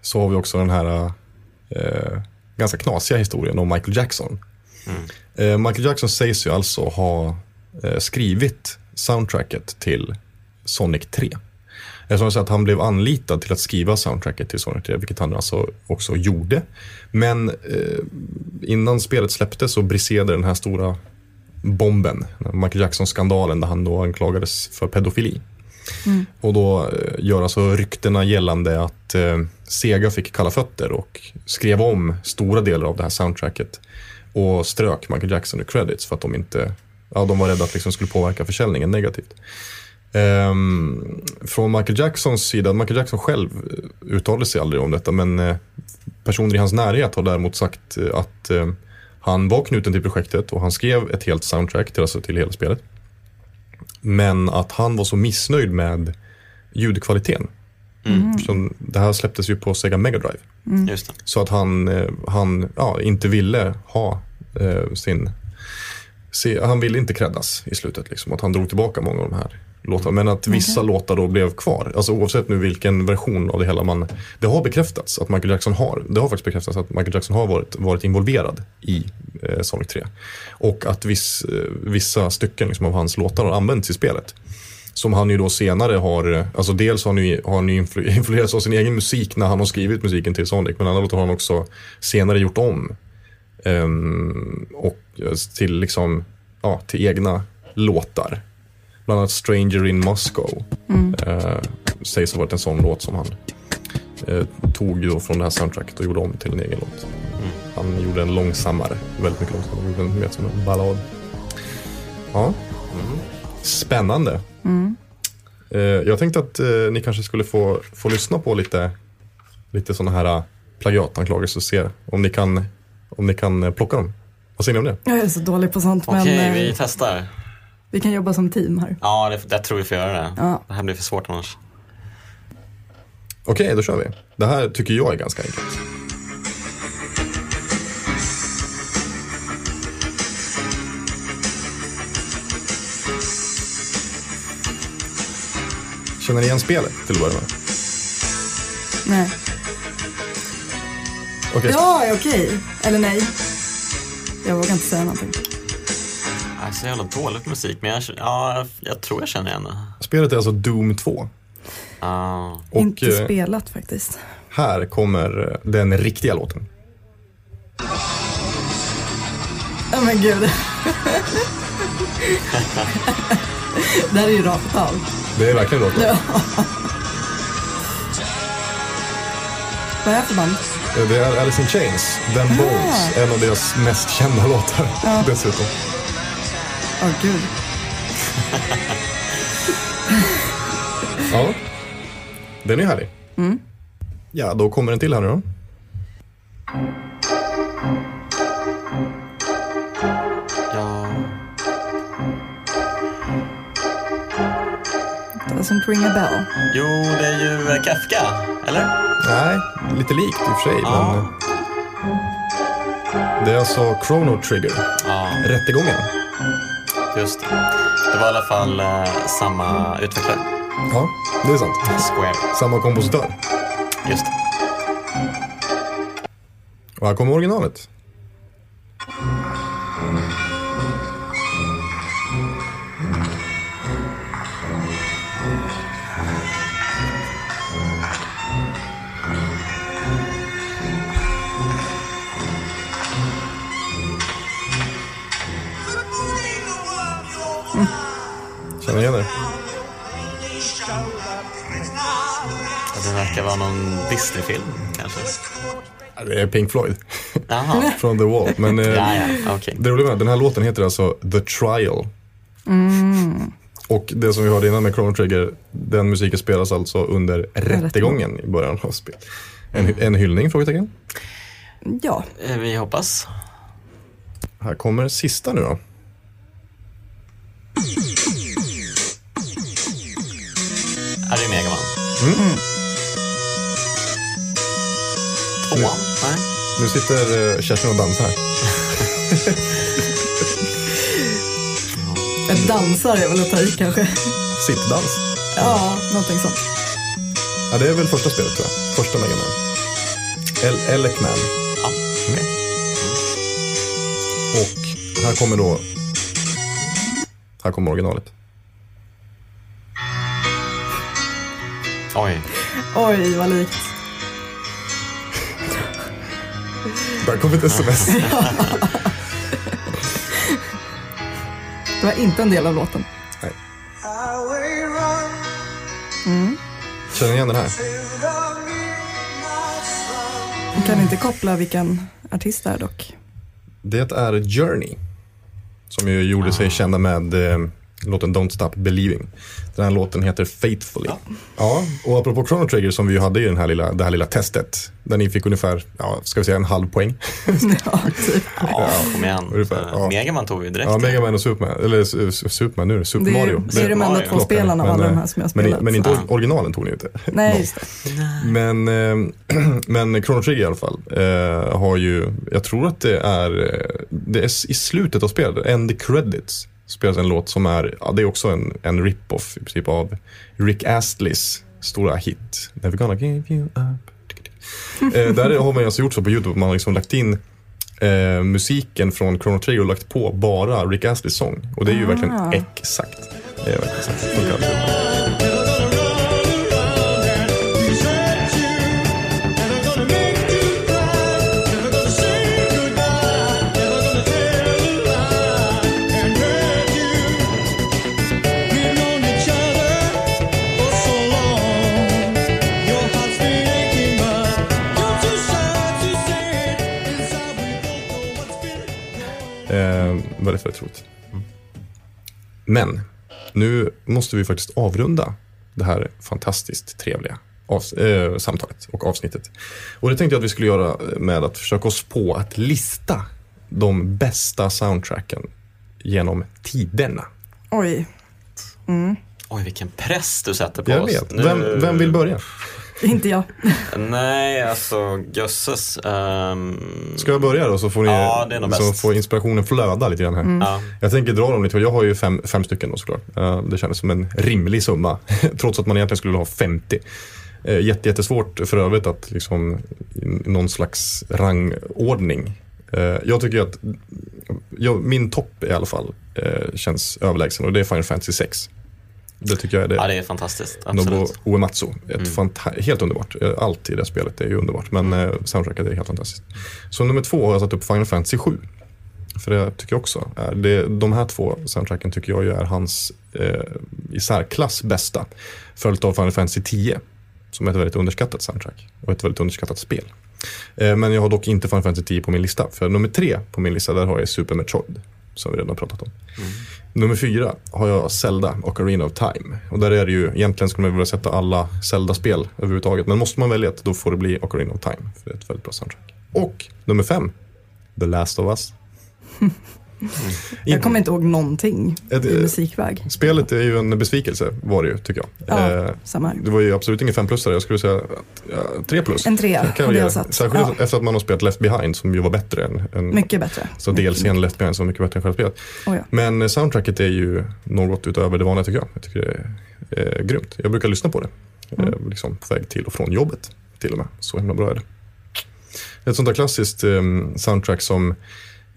S2: så har vi också den här eh, ganska knasiga historien om Michael Jackson. Eh, Michael Jackson sägs ju alltså ha eh, skrivit soundtracket till Sonic 3. Eftersom så att han blev anlitad till att skriva soundtracket till Sonic 3, vilket han alltså också gjorde. Men eh, innan spelet släpptes så briserade den här stora bomben, Michael Jackson-skandalen där han då anklagades för pedofili. Och då eh, gör alltså ryktena gällande att eh, Sega fick kalla fötter och skrev om stora delar av det här soundtracket och strök Michael Jackson ur credits för att de inte, ja de var rädda att det liksom skulle påverka försäljningen negativt. Ehm, från Michael Jacksons sida, Michael Jackson själv eh, uttalade sig aldrig om detta men eh, personer i hans närhet har däremot sagt att han var knuten till projektet och han skrev ett helt soundtrack till, alltså till hela spelet. Men att han var så missnöjd med ljudkvaliteten. Som, det här släpptes ju på Sega Mega Drive.
S3: Just det.
S2: Så att han, eh, han ja, inte ville ha eh, sin... Se, han ville inte creddas i slutet. Liksom, att han drog tillbaka många av de här låtarna. Men att vissa låtar då blev kvar. Alltså oavsett nu vilken version av det hela man... Det har bekräftats att Michael Jackson har, det har faktiskt bekräftats att Michael Jackson har varit, varit involverad i eh, Sonic 3. Och att viss, eh, vissa stycken liksom, av hans låtar har använts i spelet. Som han ju då senare har, eh, alltså dels har han ju, har han ju influ- influerats av sin egen musik när han har skrivit musiken till Sonic. Men andra låtar har han också senare gjort om. Ehm, och eh, till liksom, ja, till egna låtar. Bland annat Stranger in Moscow. Eh, sägs ha varit en sån låt som han eh, tog då från det här soundtracket och gjorde om till en egen låt. Han gjorde en långsammare, väldigt mycket långsammare. Gjorde den mer som en ballad. Ja. Spännande. Eh, jag tänkte att eh, ni kanske skulle få, få lyssna på lite, lite sådana här eh, plagiatanklagelser och se om ni kan, om ni kan eh, plocka dem. Vad säger ni om det?
S4: Jag är så dålig på sånt
S3: Okej,
S4: men eh,
S3: vi
S4: vi... kan jobba som team här.
S3: Ja, det, jag tror vi får göra det.
S4: Ja.
S3: Det här blir för svårt annars.
S2: Okej, då kör vi. Det här tycker jag är ganska enkelt. Känner ni igen spelet till att börja med?
S4: Nej.
S2: Okej,
S4: Ja, okej. Eller nej. Jag vågar inte säga någonting.
S3: Jag är så jävla dålig på musik, men jag, ja, jag tror jag känner det.
S2: Spelet är alltså Doom 2.
S3: Ah.
S2: Och
S4: inte
S2: eh,
S4: spelat faktiskt.
S2: här kommer eh, den riktiga låten.
S4: Ja men gud. det här är ju rakt av.
S2: Det är verkligen låten.
S4: Ja. Vad är det för band?
S2: Eh, Det är Alice in Chains, Them Bones, en av deras mest kända låtar dessutom.
S4: Åh gud.
S2: Ja, den är härlig. Ja, då kommer en till här nu då.
S3: Ja,
S4: Doesn't ring a bell.
S3: Jo, det är ju eh, Kafka, eller?
S2: Nej, lite likt i och för sig.
S3: Ja.
S2: Men, det är alltså Chrono Trigger,
S3: Ja,
S2: rättegången.
S3: Just det. Det var i alla fall eh, samma utvecklare,
S2: Ja, det är sant.
S3: Square.
S2: Samma kompositör.
S3: Just det.
S2: Och här kommer originalet. Känner ni igen det?
S3: Det verkar vara någon Disney-film, kanske.
S2: Det är Pink Floyd från The Wall. Men eh,
S3: Ja, ja, okej.
S2: det roliga med den här låten heter alltså The Trial. Och det som vi hörde innan med Chrono Trigger, den musiken spelas alltså under rättegången i början av spelet. En, en hyllning? Frågetecken.
S4: Ja,
S3: Eh, Vi hoppas.
S2: Här kommer sista nu då.
S3: Är det Megaman?
S2: Mm.
S3: Tvåan? Nej.
S2: Nu sitter eh, Kerstin och dansar här.
S4: dansar är väl att ta i kanske.
S2: Sittdans.
S4: Ja, någonting sånt.
S2: Ja, det är väl första spelet tror jag. Första Mega Man. El Elec Man.
S3: Ja. okej.
S2: Och här kommer då... Här kommer originalet.
S3: Oj.
S4: Oj, vad likt.
S2: Där kommer ett sms.
S4: Det var inte en del av låten.
S2: Känner ni igen den här?
S4: Man kan inte koppla vilken artist det är dock.
S2: Det är Journey. Som ju gjorde sig kända med eh, låten Don't Stop Believing. Den här låten heter Faithfully. Ja. och apropå Chrono Trigger som vi ju hade i den här lilla, det här lilla testet. Där ni fick ungefär, ja, ska vi säga en halv poäng.
S4: ja, typ.
S3: Ja, kom igen.
S2: Ungefär,
S3: Eh,
S2: ja.
S3: Megaman tog vi direkt.
S2: Ja, Mega Man och Superman, eller Superman nu, Super
S4: Det är,
S2: Mario.
S4: det är de enda två spelen av alla de här som jag har
S2: men,
S4: spelat.
S2: men inte or- originalen tog ni inte.
S4: Nej, just det.
S2: Men, eh, men Chrono Trigger i alla fall eh, har ju, jag tror att det är, eh, det är i slutet av spelet, end the credits, spelas en låt som är, ja det är också en, en rip-off i princip av Rick Astleys stora hit. Never gonna give you up. Eh, där har man alltså gjort så på YouTube, man har liksom lagt in eh, musiken från Chrono Trigger och lagt på bara Rick Astleys sång. Och det är ju verkligen
S4: Ah.
S2: exakt. Det är verkligen exakt. Väldigt, väldigt roligt. Men nu måste vi faktiskt avrunda det här fantastiskt trevliga avs- eh, samtalet och avsnittet. Och det tänkte jag att vi skulle göra med att försöka oss på att lista de bästa soundtracken genom tiderna.
S4: Oj,
S3: Oj, vilken press du sätter på
S2: Jag
S3: oss.
S2: vet. Vem, vem vill börja?
S4: inte jag.
S3: Nej, alltså jösses. ehm,
S2: Ska jag börja då så får, ni,
S3: Ja,
S2: så får inspirationen flöda lite grann här.
S3: Ja.
S2: Jag tänker dra dem lite, för jag har ju fem, fem stycken då såklart. Eh, Det kändes som en rimlig summa, trots att man egentligen skulle ha 50. Eh, Jätte, jättesvårt för övrigt att liksom någon slags rangordning. Eh, Jag tycker att jag, min topp i alla fall känns överlägsen och det är Final Fantasy 6. Det tycker jag är det.
S3: ja, det är fantastiskt. Absolut.
S2: Uematsu. Ett fanta- helt underbart. Eh, Allt i det spelet är ju underbart. Men eh, soundtracket är helt fantastiskt. Så nummer två har jag satt upp Final Fantasy 7. För det tycker jag också är. Det, de här två soundtracken tycker jag ju är hans eh, i särklass bästa. Följt av Final Fantasy 10. Som är ett väldigt underskattat soundtrack. Och ett väldigt underskattat spel. Eh, men jag har dock inte Final Fantasy 10 på min lista. För nummer tre på min lista där har jag Super Metroid. Som vi redan har pratat om. Nummer fyra har jag Zelda och Arena of Time. Och där är det ju, egentligen skulle man vilja sätta alla Zelda-spel överhuvudtaget. Men måste man välja ett, då får det bli Ocarina of Time. För det är ett väldigt bra soundtrack. Och nummer fem, The Last of Us.
S4: Jag kommer inte ihåg någonting
S2: Ett-
S4: i musikväg.
S2: Spelet är ju en besvikelse var det ju tycker jag.
S4: Ja,
S2: Eh,
S4: samma här.
S2: det var ju absolut ingen 5 plusare, jag skulle säga att, ja, 3 plus.
S4: En trea,
S2: kan vi
S4: jag satt.
S2: Särskilt
S4: Ja.
S2: efter att man har spelat Left Behind som ju var bättre än, än
S4: Mycket bättre.
S2: Så
S4: Mycket,
S2: DLCn Left Behind som var mycket bättre än själva spelet.
S4: Oh, ja.
S2: Men eh, soundtracket är ju något utöver det vanliga tycker jag. Jag tycker det är eh, grymt. Jag brukar lyssna på det.
S4: Mm.
S2: Eh, liksom på väg till och från jobbet till och med. Så himla bra är det. Ett sånt där klassiskt eh, soundtrack som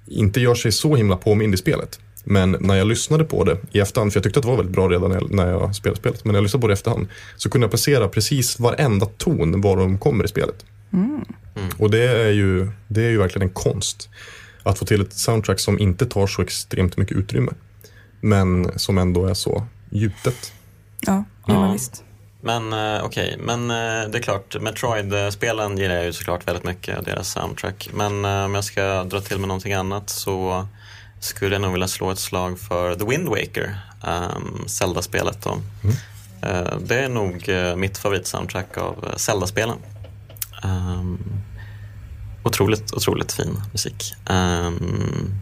S2: inte gör sig så himla påmind i spelet. Men när jag lyssnade på det i efterhand, för jag tyckte att det var väldigt bra redan när jag, spelade spelet, men när jag lyssnade på det i efterhand så kunde jag placera precis varenda ton var de kommer i spelet. Och det är, ju, det är ju verkligen en konst. Att få till ett soundtrack som inte tar så extremt mycket utrymme. Men som ändå är så gjutet.
S4: Ja, ja. Visst.
S3: Men eh, okej, men eh, det är klart, Metroid-spelen gillar jag ju såklart väldigt mycket, deras soundtrack. Men eh, om jag ska dra till med någonting annat så skulle jag nog vilja slå ett slag för The Wind Waker, um, Zelda-spelet då. Eh, det är nog mitt favoritsoundtrack av Zelda-spelen. Um, otroligt, otroligt fin musik. Um,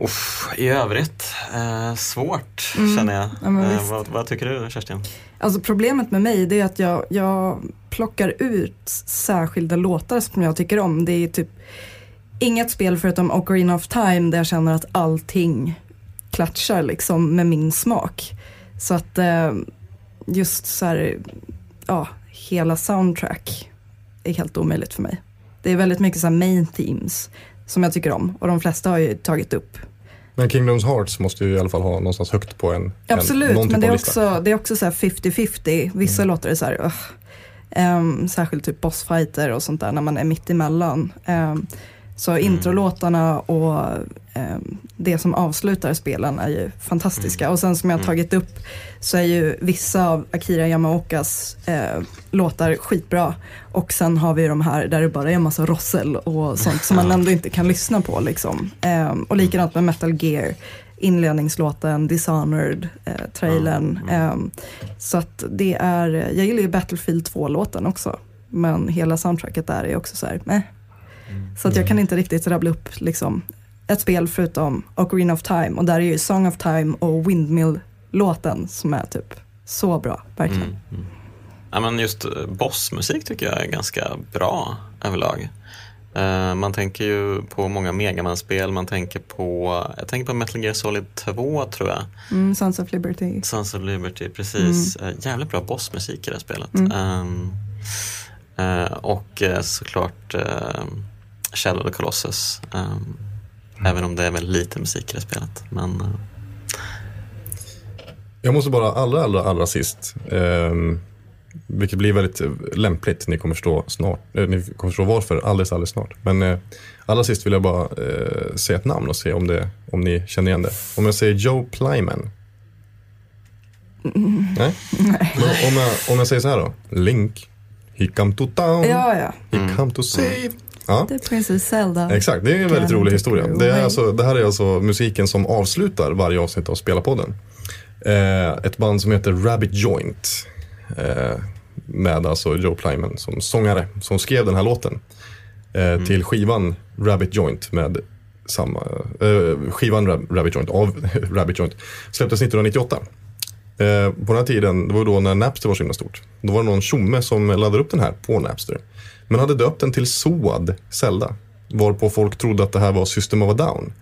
S3: uff, I övrigt, eh, svårt känner jag.
S4: Ja,
S3: Eh, vad, vad tycker du Kerstin?
S4: Alltså problemet med mig det är att jag, jag plockar ut särskilda låtar som jag tycker om. Det är typ inget spel förutom Ocarina of Time där jag känner att allting klatschar liksom med min smak. Så att eh, just så här, ja, hela soundtrack är helt omöjligt för mig. Det är väldigt mycket så main themes som jag tycker om och de flesta har ju tagit upp.
S2: Men Kingdoms Hearts måste ju i alla fall ha någonstans högt på en,
S4: Absolut,
S2: en någon typ
S4: men det är, också, det är också så här 50-50. Vissa låtar är så här. Ehm, särskilt typ bossfighter och sånt där när man är mitt emellan. Um, så introlåtarna och ehm, det som avslutar spelen är ju fantastiska. Och sen som jag har tagit upp så är ju vissa av Akira Yamaokas eh, låtar skitbra. Och sen har vi de här där det bara är en massa rossel och sånt som man ändå inte kan lyssna på. Liksom. Ehm, och likadant med Metal Gear inledningslåten, Dishonored, eh, trailern. ehm, så att det är, jag gillar ju Battlefield 2-låten också. Men hela soundtracket där är också så här, meh. Så att jag kan inte riktigt rabbla upp liksom, ett spel förutom Ocarina of Time. Och där är ju Song of Time och Windmill-låten som är typ så bra, verkligen.
S3: Mm, mm. Ja, men just eh, bossmusik tycker jag är ganska bra överlag. Eh, man tänker ju på många Megaman-spel, man tänker på, jag tänker på Metal Gear Solid 2 tror jag.
S4: Mm, Sons of Liberty.
S3: Sons of Liberty, precis. Eh, jävligt bra bossmusik i det här spelet.
S4: Mm.
S3: Ehm, eh, och såklart uh, Shadow of the Colossus. Ehm, Även om det är väldigt lite musik i det spelet. Men, eh,
S2: Jag måste bara allra, allra, allra sist, ehm, vilket blir väldigt lämpligt, ni kommer förstå snart, eh, ni kommer förstå varför alldeles, alldeles snart. Men eh, allra sist vill jag bara eh, säga ett namn och se om, det, om ni känner igen det. Om jag säger Joe Plyman. Nej? Men om, jag, om jag säger så här då, Link, he come to town,
S4: Ja, ja.
S2: he come to save. Ja.
S4: Det är Princess Zelda.
S2: Exakt, det är en väldigt rolig historia. Det, är alltså, det här är alltså musiken som avslutar varje avsnitt av Spelarpodden. Eh, ett band som heter Rabbit Joint. Eh, med alltså Joe Plyman som sångare som skrev den här låten. Eh, Till skivan Rabbit Joint med samma, eh, skivan Rab- Rabbit Joint av Rabbit Joint släpptes 1998. Eh, på den här tiden, det var då när Napster var så himla stort. Då var det någon tjomme som laddade upp den här på Napster. Men hade döpt den till Soad Zelda. Varpå folk trodde att det här var System of a Down.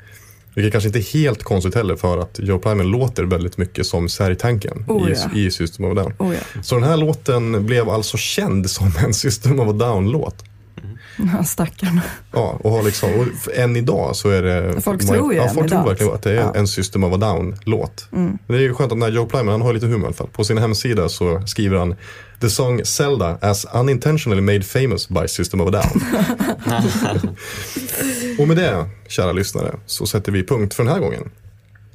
S2: Vilket kanske inte är helt konstigt heller för att Joe Plyman låter väldigt mycket som Särgtanken
S4: Oh,
S2: i,
S4: ja.
S2: i System of a Down.
S4: Oh, ja.
S2: Så den här låten blev alltså känd som en System of a Down-låt.
S4: Ja, stackarn.
S2: Ja, och har liksom, och än idag så är det...
S4: Folk tror ju
S2: ja, folk tror verkligen att det är
S4: Ja.
S2: en System of a Down-låt.
S4: Mm.
S2: Det är ju skönt att när Joe Plyman, han har lite humor i alla fall. På sin hemsida så skriver han The song Zelda as unintentionally made famous by System of a Down. och med det, kära lyssnare, så sätter vi punkt för den här gången.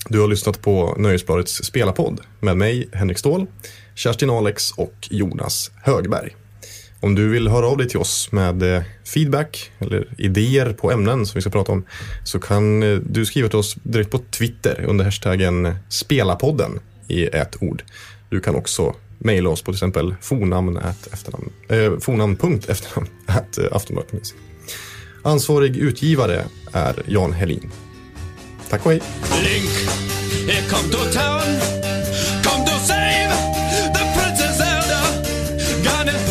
S2: Du har lyssnat på Nöjesbladets spelarpodd med mig, Henrik Ståhl, Kerstin Alex och Jonas Högberg. Om du vill höra av dig till oss med eh, feedback eller idéer på ämnen som vi ska prata om så kan eh, du skriva till oss direkt på Twitter under hashtaggen spelarpodden i ett ord. Du kan också mejla oss på till exempel fornamn efternamn, eh, fornamn.efternamn at eh, aftonbladet.se. Ansvarig utgivare är Jan Helin. Tack och hej.
S8: Link, here come to town. Come to save the Princess Zelda. gonna